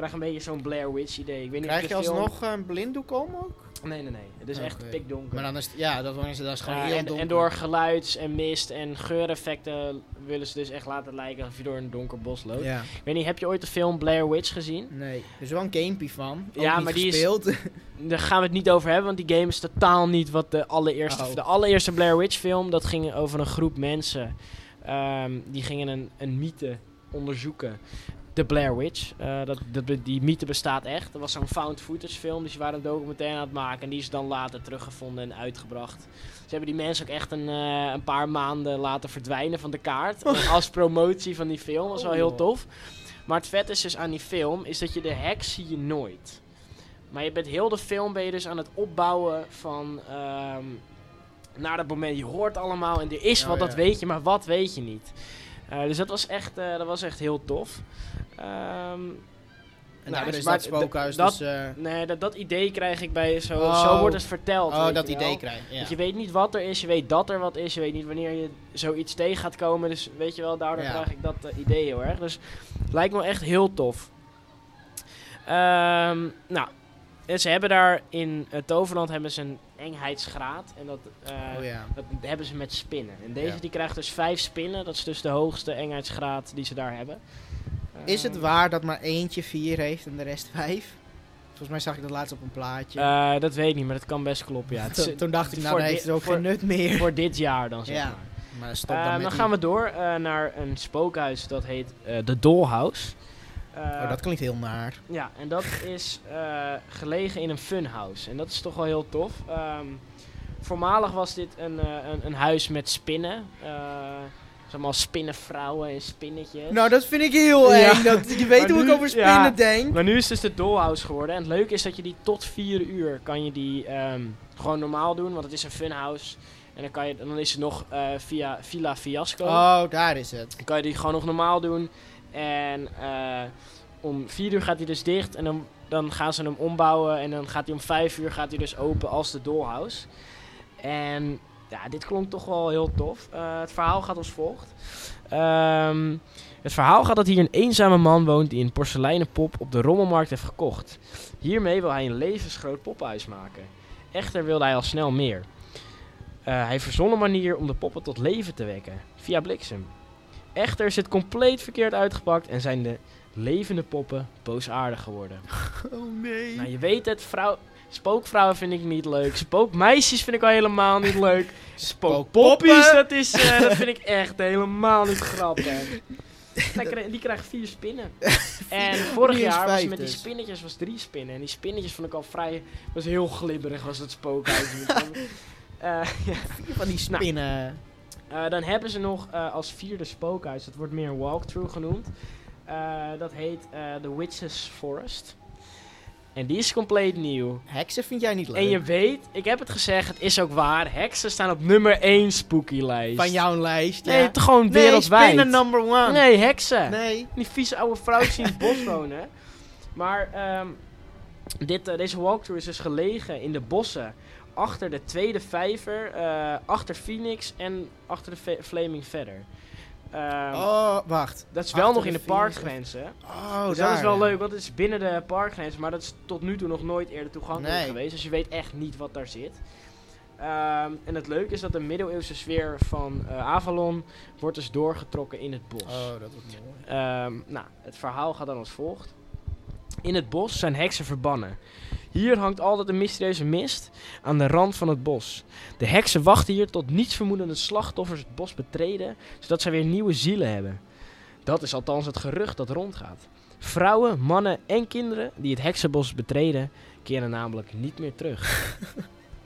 Krijg een beetje zo'n Blair Witch idee. Ik weet niet Krijg of je film- alsnog een blinddoek om ook? Nee, nee, nee. Het is echt Oké. pikdonker. Maar dan is het, ja, dat, is, dat is gewoon Eh, heel en, donker. en door geluids en mist en geureffecten willen ze dus echt laten lijken alsof je door een donker bos loopt. Ja, Ik weet niet, heb je ooit de film Blair Witch gezien? nee. Er is wel een gamepie van. Ook Ja, niet maar die is-. Daar gaan we het niet over hebben, want die game is totaal niet wat de allereerste... Oh. De allereerste Blair Witch film, dat ging over een groep mensen. Ehm, die gingen een, een mythe onderzoeken. De Blair Witch. Eh, dat, dat, die mythe bestaat echt. Dat was zo'n found footage film, dus die waren een documentaire aan het maken. En die is dan later teruggevonden en uitgebracht. Ze hebben die mensen ook echt een, eh, een paar maanden laten verdwijnen van de kaart. als promotie van die film. Dat was wel Oh, heel joh. tof. Maar het vet is dus aan die film, is dat je de heks zie je nooit. Maar je bent heel de film ben je dus aan het opbouwen van ehm, naar dat moment. Je hoort allemaal en er is Oh, wat, ja. dat weet je, maar wat weet je niet. Eh, dus dat was echt, eh, dat was echt heel tof. Ehm, En Nou, daar is maar dat spookhuis dat- dus... eh, nee, dat, dat idee krijg ik bij zo, Oh. zo wordt het verteld. oh, dat idee krijg ja. Je weet niet wat er is, je weet dat er wat is, je weet niet wanneer je zoiets tegen gaat komen. Dus weet je wel, daardoor Ja. krijg ik dat idee heel erg. Dus lijkt me echt heel tof. Ehm, nou, ze hebben daar in het Toverland hebben ze een engheidsgraad. En dat, eh, Oh ja. dat hebben ze met spinnen. En deze Ja. die krijgt dus vijf spinnen. Dat is dus de hoogste engheidsgraad die ze daar hebben. Is het Ehm, waar dat maar eentje vier heeft en de rest vijf? Volgens mij zag ik dat laatst op een plaatje. eh, dat weet ik niet, maar dat kan best kloppen. Ja. Toen, toen dacht ik, nou, dan heeft het ook geen nut meer. voor dit jaar dan, zeg Ja. maar. Eh, dan dan gaan we door naar een spookhuis dat heet de Dollhouse. Oh, dat klinkt heel naar. Ja, en dat is eh, gelegen in een funhouse. En dat is toch wel heel tof. Ehm, voormalig was dit een, eh, een, een huis met spinnen. Eh zeg maar spinnenvrouwen en spinnetjes. Nou, dat vind ik heel Ja. eng. Dat, je weet hoe ik over spinnen ja. denk. Maar nu is het dus de dollhouse geworden. En het leuke is dat je die tot 4 uur kan je die ehm, gewoon normaal doen. Want het is een funhouse. En dan, kan je, dan is het nog via Villa Fiasco. Oh, daar is het. Dan kan je die gewoon nog normaal doen. En eh, om 4 uur gaat hij dus dicht. En dan, dan gaan ze hem ombouwen. En dan gaat hij om 5 uur gaat hij dus open als de dollhouse. En ja, dit klonk toch wel heel tof. Eh, het verhaal gaat als volgt. Ehm, het verhaal gaat dat hier een eenzame man woont die een porseleinen pop op de rommelmarkt heeft gekocht. Hiermee wil hij een levensgroot poppenhuis maken. Echter wilde hij al snel meer. Eh, hij verzon een manier om de poppen tot leven te wekken, via bliksem. Echter is het compleet verkeerd uitgepakt en zijn de levende poppen boosaardig geworden. Oh nee. Nou, je weet het, vrouw, spookvrouwen vind ik niet leuk. Spookmeisjes vind ik al helemaal niet leuk. Spookpoppies, dat, is, eh, dat vind ik echt helemaal niet grappig. Die krijgen vier spinnen. En vorig jaar was met die dus. spinnetjes was drie spinnen. En die spinnetjes vond ik al vrij... was heel glibberig was het spookhuis. Eh, ja. Van die spinnen. Eh, dan hebben ze nog eh, als vierde spookhuis, dat wordt meer een walkthrough genoemd. Eh, dat heet The Witch's Forest. En die is compleet nieuw. Heksen vind jij niet leuk? En je weet, ik heb het gezegd, het is ook waar. Heksen staan op nummer 1 spooky lijst. Van jouw lijst, ja. Nee, het gewoon nee, wereldwijd. spinnen number one. Nee, heksen. Nee. Die vieze oude vrouwtjes die in het bos wonen. Maar ehm, dit, deze walkthrough is dus gelegen in de bossen. Achter de tweede vijver, eh, achter Phoenix en achter de Flaming Feather. Ehm, Oh, wacht. dat is wel achter nog in de parkgrenzen. Oh, dus daar. dat is wel leuk, want het is binnen de parkgrenzen. Maar dat is tot nu toe nog nooit eerder toegankelijk Nee. geweest. Dus je weet echt niet wat daar zit. Ehm, en het leuke is dat de middeleeuwse sfeer van eh, Avalon wordt dus doorgetrokken in het bos. Oh, dat wordt mooi. Ehm, nou, het verhaal gaat dan als volgt. In het bos zijn heksen verbannen. Hier hangt altijd een mysterieuze mist aan de rand van het bos. De heksen wachten hier tot nietsvermoedende slachtoffers het bos betreden, zodat zij weer nieuwe zielen hebben. Dat is althans het gerucht dat rondgaat. Vrouwen, mannen en kinderen die het heksenbos betreden, keren namelijk niet meer terug.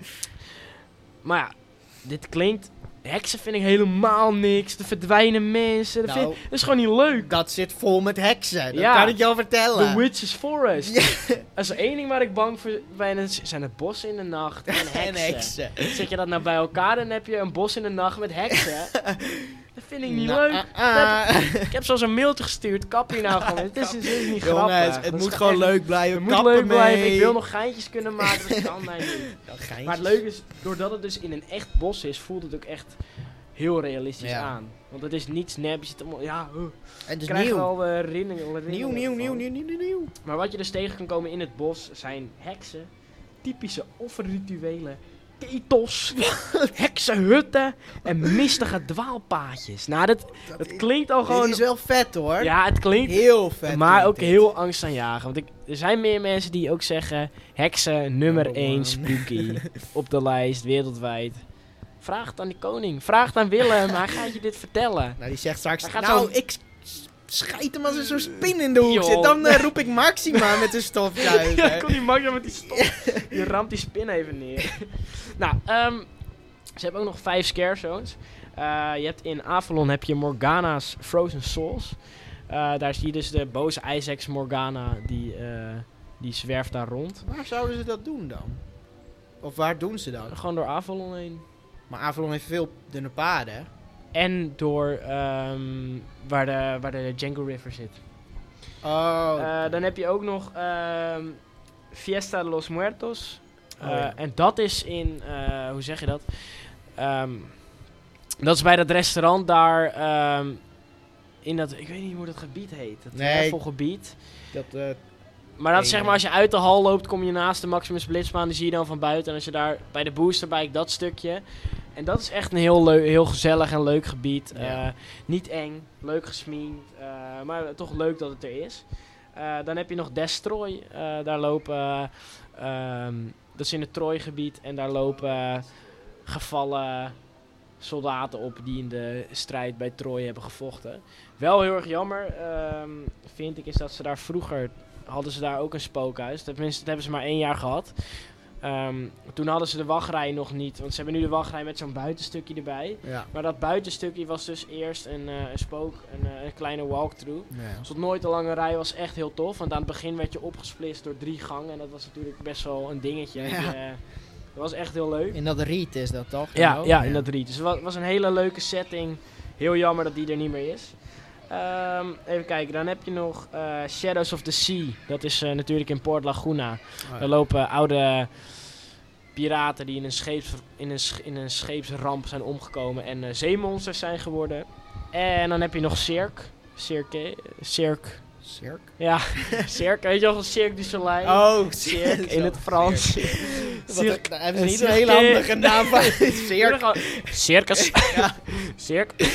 maar ja, dit klinkt Heksen vind ik helemaal niks. Er verdwijnen mensen. Dat, vind- Nou, dat is gewoon niet leuk. dat zit vol met heksen. Dat Ja. kan ik jou vertellen. The Witch's Forest. Ja. Als er één ding waar ik bang voor ben, zijn het bossen in de nacht en heksen. En heksen. Zet je dat nou bij elkaar, dan heb je een bos in de nacht met heksen. dat vind ik niet Nou, leuk. ah, ah. Ik heb zelfs een mailtje gestuurd. Kap hier nou gewoon. Het is, het is niet grappig. Jongens, het moet gewoon leuk blijven. Het moet leuk blijven. Ik wil nog geintjes kunnen maken. Dat kan mij niet. Maar het leuke is, doordat het dus in een echt bos is, voelt het ook echt heel realistisch Ja. aan. Want het is niet snap. Je zit allemaal, ja, uh, En het is krijg nieuw. Nieuw, nieuw, nieuw, nieuw, nieuw, nieuw. Maar wat je dus tegen kan komen in het bos zijn heksen, typische offerrituelen, ketels, heksenhutten en mistige dwaalpaadjes. Nou, dat, dat klinkt al gewoon... is wel vet hoor. Ja, het klinkt... Heel vet. maar ook dit. heel angstaanjagend. Want ik, er zijn meer mensen die ook zeggen... Heksen nummer Oh, 1 man. spooky op de lijst wereldwijd. Vraag het aan die koning. Vraag het aan Willem. hij gaat je dit vertellen. Nou, die zegt straks. Nou, ik scheid hem als er zo'n spin in de hoek zit. Dan eh, roep ik Maxima met een stofzuiger. ja, kon die Magda met die stop. Je ramt die spin even neer. nou, ehm, ze hebben ook nog vijf scare zones. Eh, je hebt in Avalon heb je Morgana's Frozen Souls. Eh, daar zie je dus de boze Isaacs Morgana, die, die zwerft daar rond. Waar zouden ze dat doen dan? Of waar doen ze dat? Gewoon door Avalon heen. Maar Avalon heeft veel dunne paden. En door ehm, waar, de, waar de Django River zit. Oh. Eh, dan heb je ook nog ehm, Fiesta de los Muertos. Oh, ja. En dat is in, eh, hoe zeg je dat? Ehm, dat is bij dat restaurant daar in dat, ik weet niet hoe dat gebied heet. Dat Nee. Dat, eh, Maar dat Nee, zeg maar, als je uit de hal loopt, kom je naast de Maximus Blitzbaan. Die zie je dan van buiten. En als je daar bij de boosterbike, dat stukje. En dat is echt een heel, heel gezellig en leuk gebied. Ja. Eh, niet eng, leuk gesminkt. eh, maar toch leuk dat het er is. Eh, dan heb je nog Destroy. daar lopen... ehm, dat is in het Troy-gebied. En daar lopen gevallen soldaten op die in de strijd bij Troy hebben gevochten. Wel heel erg jammer, ehm, vind ik, is dat ze daar vroeger hadden ze daar ook een spookhuis. Tenminste, dat hebben ze maar één jaar gehad. Ehm, toen hadden ze de wachtrij nog niet, want ze hebben nu de wachtrij met zo'n buitenstukje erbij. ja. Maar dat buitenstukje was dus eerst een, eh, een spook, een, eh, een kleine walkthrough. ja. Stond nooit een lange rij, was echt heel tof. Want aan het begin werd je opgesplitst door drie gangen. En dat was natuurlijk best wel een dingetje. Ja. Dat, was echt heel leuk. In dat riet is dat toch? Ja, ja, in dat riet. Dus het wa- was een hele leuke setting. Heel jammer dat die er niet meer is. Ehm, even kijken, dan heb je nog eh, Shadows of the Sea. Dat is eh, natuurlijk in Port Laguna. Oh, ja. Daar lopen oude piraten die in een, scheeps, in een, in een scheepsramp zijn omgekomen en eh, zeemonsters zijn geworden. En dan heb je nog Cirque. Cirque. Cirque. Cirque? Ja, Cirque. Weet je wel, Cirque du Soleil. Oh, Cirque in het Frans. Cirque. daar hebben ze niet een hele cirque. handige naam van. Cirque. Circus. Ja. Cirque.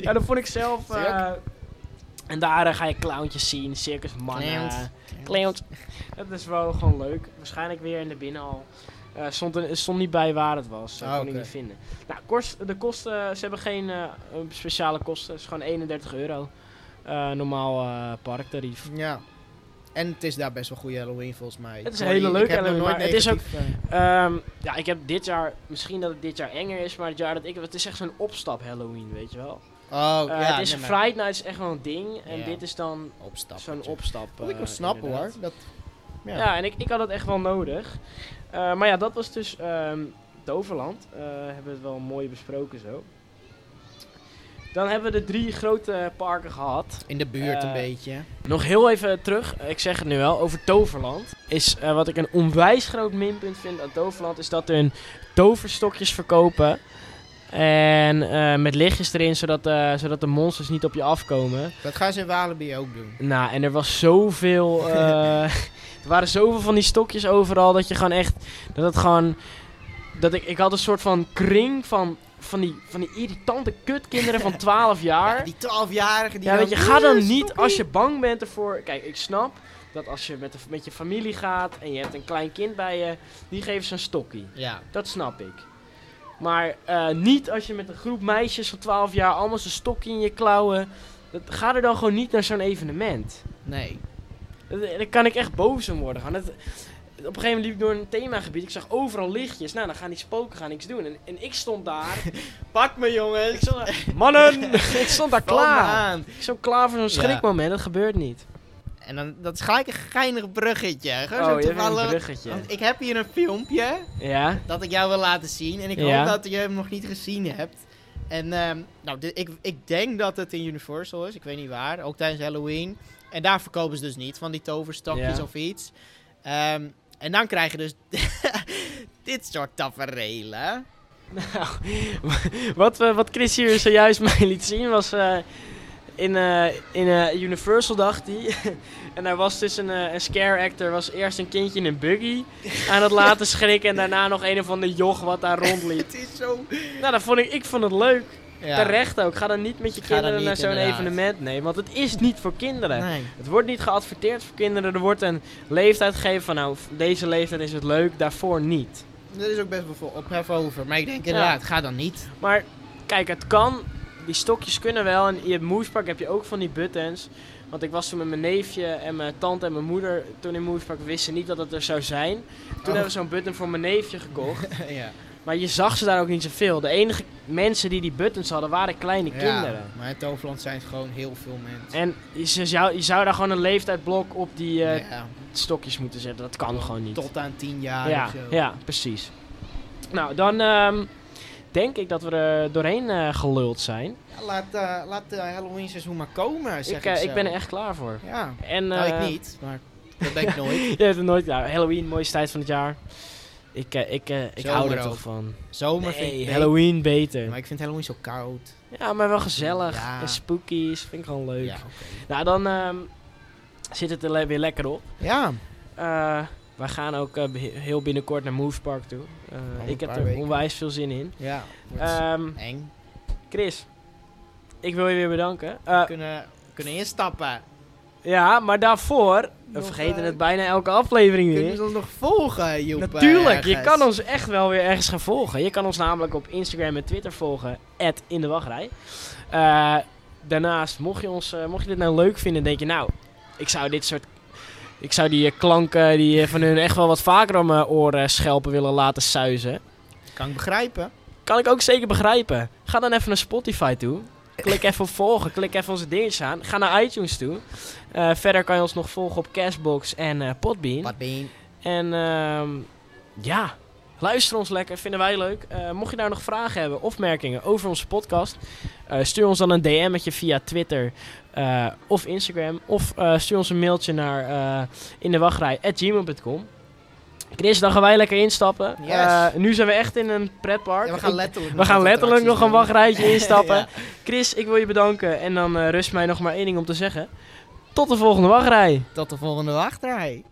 ja, dat vond ik zelf. eh, en daar eh, ga je clowntjes zien, circusmannen. Clowns. Clowns. Dat is wel gewoon leuk. Waarschijnlijk weer in de binnenhal. Eh stond, er, stond niet bij waar het was. Dat kon ik oké. niet vinden. Nou, kost, de kosten, ze hebben geen speciale kosten. Het is gewoon 31 euro. Eh, normaal eh, parktarief. Ja. En het is daar best wel goede Halloween volgens mij. Het is Ik een hele leuke ik Halloween, het is ook- eh, Ehm, ja, ik heb dit jaar, misschien dat het dit jaar enger is, maar het jaar dat ik, het is echt zo'n opstap Halloween, weet je wel. Oh, ja. het is nee, maar Friday Night is echt wel een ding en Ja. dit is dan Opstap. zo'n opstap. Wat ik eh, wel snap inderdaad. hoor. Dat, ja. Ja, en ik, ik had het echt wel nodig. Maar ja, dat was dus ehm Toverland. Hebben we het wel mooi besproken zo. Dan hebben we de drie grote parken gehad. In de buurt een Eh, beetje. Nog heel even terug, ik zeg het nu wel, over Toverland. Is eh, wat ik een onwijs groot minpunt vind aan Toverland, is dat hun toverstokjes verkopen. En eh, met lichtjes erin, zodat, eh, zodat de monsters niet op je afkomen. Dat gaan ze in Walibi ook doen. Nou, en er was zoveel. er waren zoveel van die stokjes overal dat je gewoon echt. Dat het gewoon. Dat ik, ik had een soort van kring van. Van die, van die irritante kutkinderen van 12 jaar. Ja, die 12-jarigen die Ja, weet je, ga dan "Eh, niet stoppie." als je bang bent ervoor. Kijk, ik snap dat als je met, de, met je familie gaat en je hebt een klein kind bij je, die geven ze een stokkie. Ja. Dat snap ik. Maar eh, niet als je met een groep meisjes van 12 jaar allemaal zo'n stokje in je klauwen. Dat, ga er dan gewoon niet naar zo'n evenement. Nee. Dat- Daar kan ik echt boos om worden. Gewoon. Dat, een gegeven moment liep ik door een themagebied. Ik zag overal lichtjes. Nou, dan gaan die spoken gaan niks doen. En, en ik stond daar. Pak me jongens. ik stond daar Mannen! ik stond daar klaar. Ik stond klaar voor zo'n Ja. schrikmoment. Dat gebeurt niet. En dan, dat is gelijk een geinig bruggetje. Gewoon zo Oh, je hebt een toevallig- bruggetje. Want ik heb hier een filmpje Ja? dat ik jou wil laten zien. En ik Ja. hoop dat je hem nog niet gezien hebt. En ehm, nou, dit- ik, ik denk dat het in Universal is. Ik weet niet waar. Ook tijdens Halloween. En daar verkopen ze dus niet van die toverstokjes Ja. of iets. Ehm, en dan krijg je dus dit soort tafereelen. Nou, wat, we, wat Chris hier zojuist mij liet zien was... eh, in eh, in eh, Universal dacht hij. en daar was dus een, eh, een scare actor. was eerst een kindje in een buggy aan het laten schrikken. En daarna nog een of ander joch wat daar rondliep. Het is zo... nou, dat vond ik, ik vond het leuk. Ja. Terecht ook. Ga dan niet met je Ga kinderen naar zo'n evenement. Nee, want het is niet voor kinderen. Nee. Het wordt niet geadverteerd voor kinderen. Er wordt een leeftijd gegeven van nou, deze leeftijd is het leuk, daarvoor niet. Er is ook best wel ophef over. Maar ik denk inderdaad, ga dan niet. Maar kijk, het kan. Die stokjes kunnen wel. En in het Moespark heb je ook van die buttons. Want ik was toen met mijn neefje en mijn tante en mijn moeder toen in Moespark wisten niet dat het er zou zijn. Toen hebben we zo'n button voor mijn neefje gekocht. ja. Maar je zag ze daar ook niet zoveel. De enige mensen die die buttons hadden waren kleine kinderen. Ja, maar in Toverland zijn het gewoon heel veel mensen. En je zou, je zou daar gewoon een leeftijdsblok op die eh, ja, stokjes moeten zetten. Dat kan gewoon niet. tot aan 10 jaar ja, of zo. ja, precies. Nou, dan ehm, denk ik dat we er doorheen eh, geluld zijn. Ja, laat eh, laat de Halloween seizoen maar komen, zeg Ik, ik, ben er echt klaar voor. Ja, En, nou ik niet, maar dat ben ik nooit. Je hebt het nooit. Nou, Halloween, mooiste tijd van het jaar. Ik, eh, ik, eh, ik hou er toch van. Zomer vind ik Halloween beter. Maar ik vind Halloween zo koud. Ja, maar wel gezellig. Ja. En spookies. Vind ik gewoon leuk. Ja. Nou, dan ehm, zit het er weer lekker op. Ja, Eh wij gaan ook heel binnenkort naar Moose Park toe. Een ik heb er weken. onwijs veel zin in. ja. Ehm eng. Chris, ik wil je weer bedanken. We kunnen, kunnen instappen. Ja, maar daarvoor, we vergeten eh, het bijna elke aflevering Kunnen weer. ze ons nog volgen, Joep? eh, Natuurlijk, je kan ons echt wel weer ergens gaan volgen. Je kan ons namelijk op Instagram en Twitter volgen, in de wachtrij. Eh, daarnaast, mocht je, ons, mocht je dit nou leuk vinden, denk je nou, ik zou dit soort... Ik zou die klanken die van hun echt wel wat vaker om mijn oren schelpen willen laten suizen. Kan ik begrijpen. Kan ik ook zeker begrijpen. Ga dan even naar Spotify toe. Klik even op volgen. Klik even onze dingetjes aan. Ga naar iTunes toe. Eh, verder kan je ons nog volgen op Cashbox en eh, Podbean. Je? En ehm, ja, luister ons lekker. Vinden wij leuk. Eh, mocht je daar nog vragen hebben, opmerkingen over onze podcast. stuur ons dan een DM'tje via Twitter of Instagram. Of stuur ons een mailtje naar uh, in de wachtrij gmail.com. Chris, dan gaan wij lekker instappen. Yes. Eh, nu zijn we echt in een pretpark. Ja, we gaan letterlijk we gaan letterlijk nog een wachtrijtje instappen. ja. Chris, ik wil je bedanken. En dan eh, rust mij nog maar één ding om te zeggen. Tot de volgende wachtrij. Tot de volgende wachtrij.